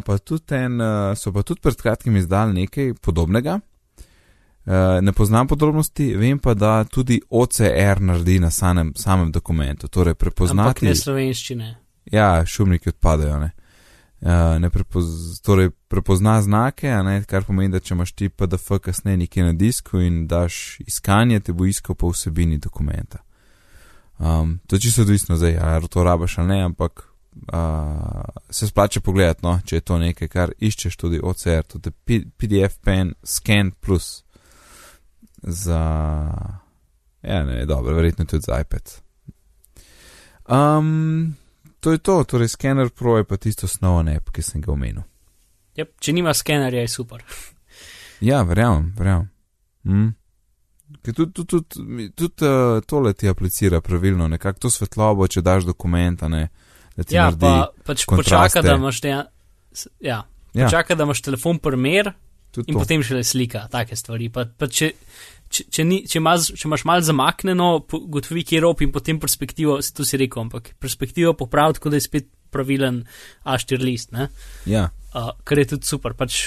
pa tudi en, uh, so pa tudi pred kratkim izdali nekaj podobnega. Uh, ne poznam podrobnosti, vem pa, da tudi OCR naredi na samem, samem dokumentu. Torej, prepoznati.
Ampak ne slovenščine.
Ja, šumniki odpadajo. Ne? Uh, ne prepoz, torej, prepozna znake, ne, kar pomeni, da če imaš ti PDF kasneje nekje na disku in daš iskanje, te bo iskal po vsebini dokumenta. Um, to je čisto odvisno zdaj, ali to rabaš ali ne, ampak uh, se splača pogledati, no, če je to nekaj, kar iščeš tudi OCR, tudi PDF pen, scan plus za, ja, ne, dobro, verjetno tudi za iPad. Um, to je to, torej Scanner Pro je pa tisto osnovno app, ki sem ga omenil.
Yep, če nima skenerja, je super.
ja, verjamem, verjamem. Mm. Tudi tud, tud, tud, uh, tole ti aplicira pravilno, nekako to svetlobo, če daš dokumenta. Ne,
ja, pa, pač počaka, da imaš, ja, ja. počaka, da imaš telefon primer in to. potem šele slika, take stvari. Pa, pa če, če, če, ni, če, imaš, če imaš malo zamaknjeno, gotovi, kje je rop in potem perspektivo, si to si rekel, ampak perspektivo popravi, tako da je spet pravilen A4 list.
Ja.
Uh, kar je tudi super. Pač,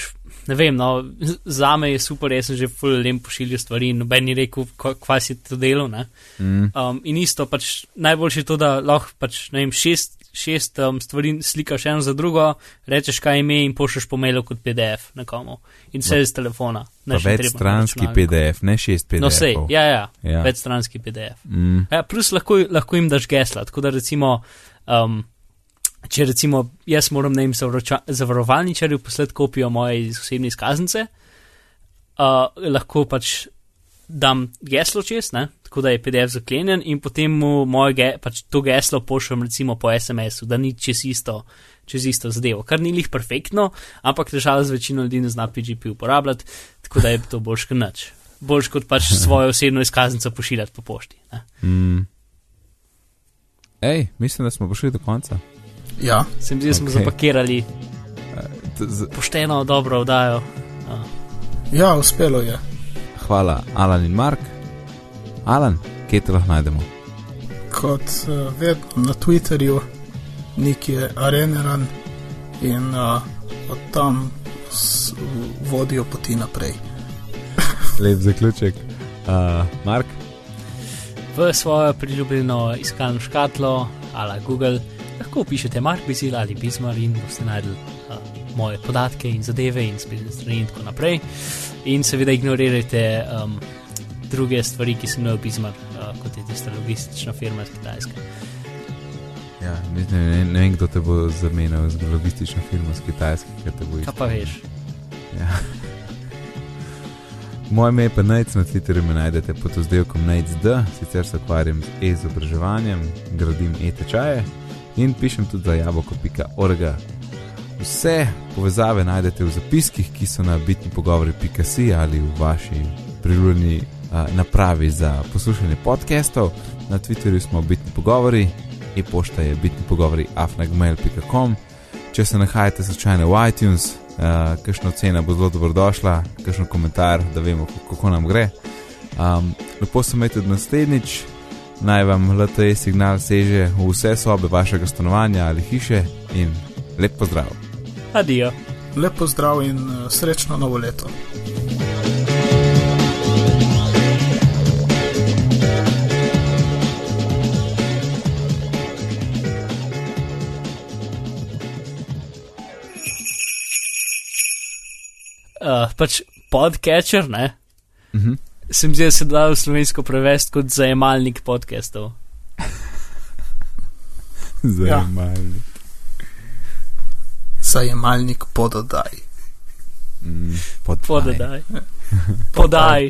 ne vem, no, za me je super, jaz sem že fully pošiljal stvari in noben ni rekel, kva si to delo. Mm. Um, in isto, pač najboljše je to, da lahko pač, ne vem, šest šest um, stvari slikaš eno za drugo, rečeš, kaj ime in pošleš po mailu kot PDF nekomu. In vse no. z telefona.
Večstranski PDF, ne šest PDF.
No, sej, ja, ja, ja. večstranski PDF. Mm. Ja, plus lahko, lahko jim daš gesla, tako da recimo. Um, Če recimo jaz moram na jim zavarovalničarju poslati kopijo moje osebne izkaznice, uh, lahko pač dam geslo čez, ne? tako da je PDF zaklenjen in potem mu moje ge, pač to geslo pošljem recimo po SMS-u, da ni čez isto, čez isto zadevo, kar ni lih perfektno, ampak težava z večino ljudi ne zna PGP uporabljati, tako da je to boljš kot nič. Boljš kot pač (laughs) svojo osebno izkaznico pošiljati po pošti.
Mm. Ej, mislim, da smo prišli do konca.
Ja,
se mi zdi, da smo okay. zapakirali. Pošteno, dobro vdajo.
Ja, uspelo je.
Hvala, Alan in Mark. Alan, kje te lahko najdemo?
Kot uh, vedno na Twitterju, neki je areneran in uh, od tam s, vodijo poti naprej. (laughs)
Lep zaključek. Uh, Mark?
V svojo priljubljeno iskalno škatlo ali Google lahko pišete Mark Bizil ali Bizmar in boste najdel uh, moje podatke in zadeve in spletne strani in tako naprej. In seveda ignorirajte. Um, druge stvari, ki jih opisal, uh, kot je tista logistična firma iz Kitajske.
Ja, ne, ne, ne vem, kdo te bo zamenjal z logistično firmo iz Kitajske, ker te bo.
Kaj pa veš?
Ja. Moje ime je pa Najc, na Twitterju me najdete pod oddelkom NajcD, sicer se ukvarjam z e-izobraževanjem, gradim e-tečaje in pišem tudi za jaboko.org. Vse povezave najdete v zapiskih, ki so na bitni pogovori.si ali v vaši priljubljeni napravi za poslušanje podcastov, na Twitterju smo bitni pogovori, e-pošta je bitni pogovori afnagmail.com. Če se nahajate slučajno v iTunes, uh, kakšna ocena bo zelo dobrodošla, kakšen komentar, da vemo, kako nam gre. Um, lepo se imejte tudi naslednjič, naj vam LTE signal seže v vse sobe vašega stanovanja ali hiše in lep pozdrav.
Adijo.
Lep pozdrav in srečno novo leto.
uh, pač podcatcher, ne?
Mhm.
Se mi zdi, da se da v slovensko prevesti kot zajemalnik podcastov. (laughs)
Zajemalnik.
Zajemalnik pododaj.
Mm, podpaj.
Podaj. Podaj.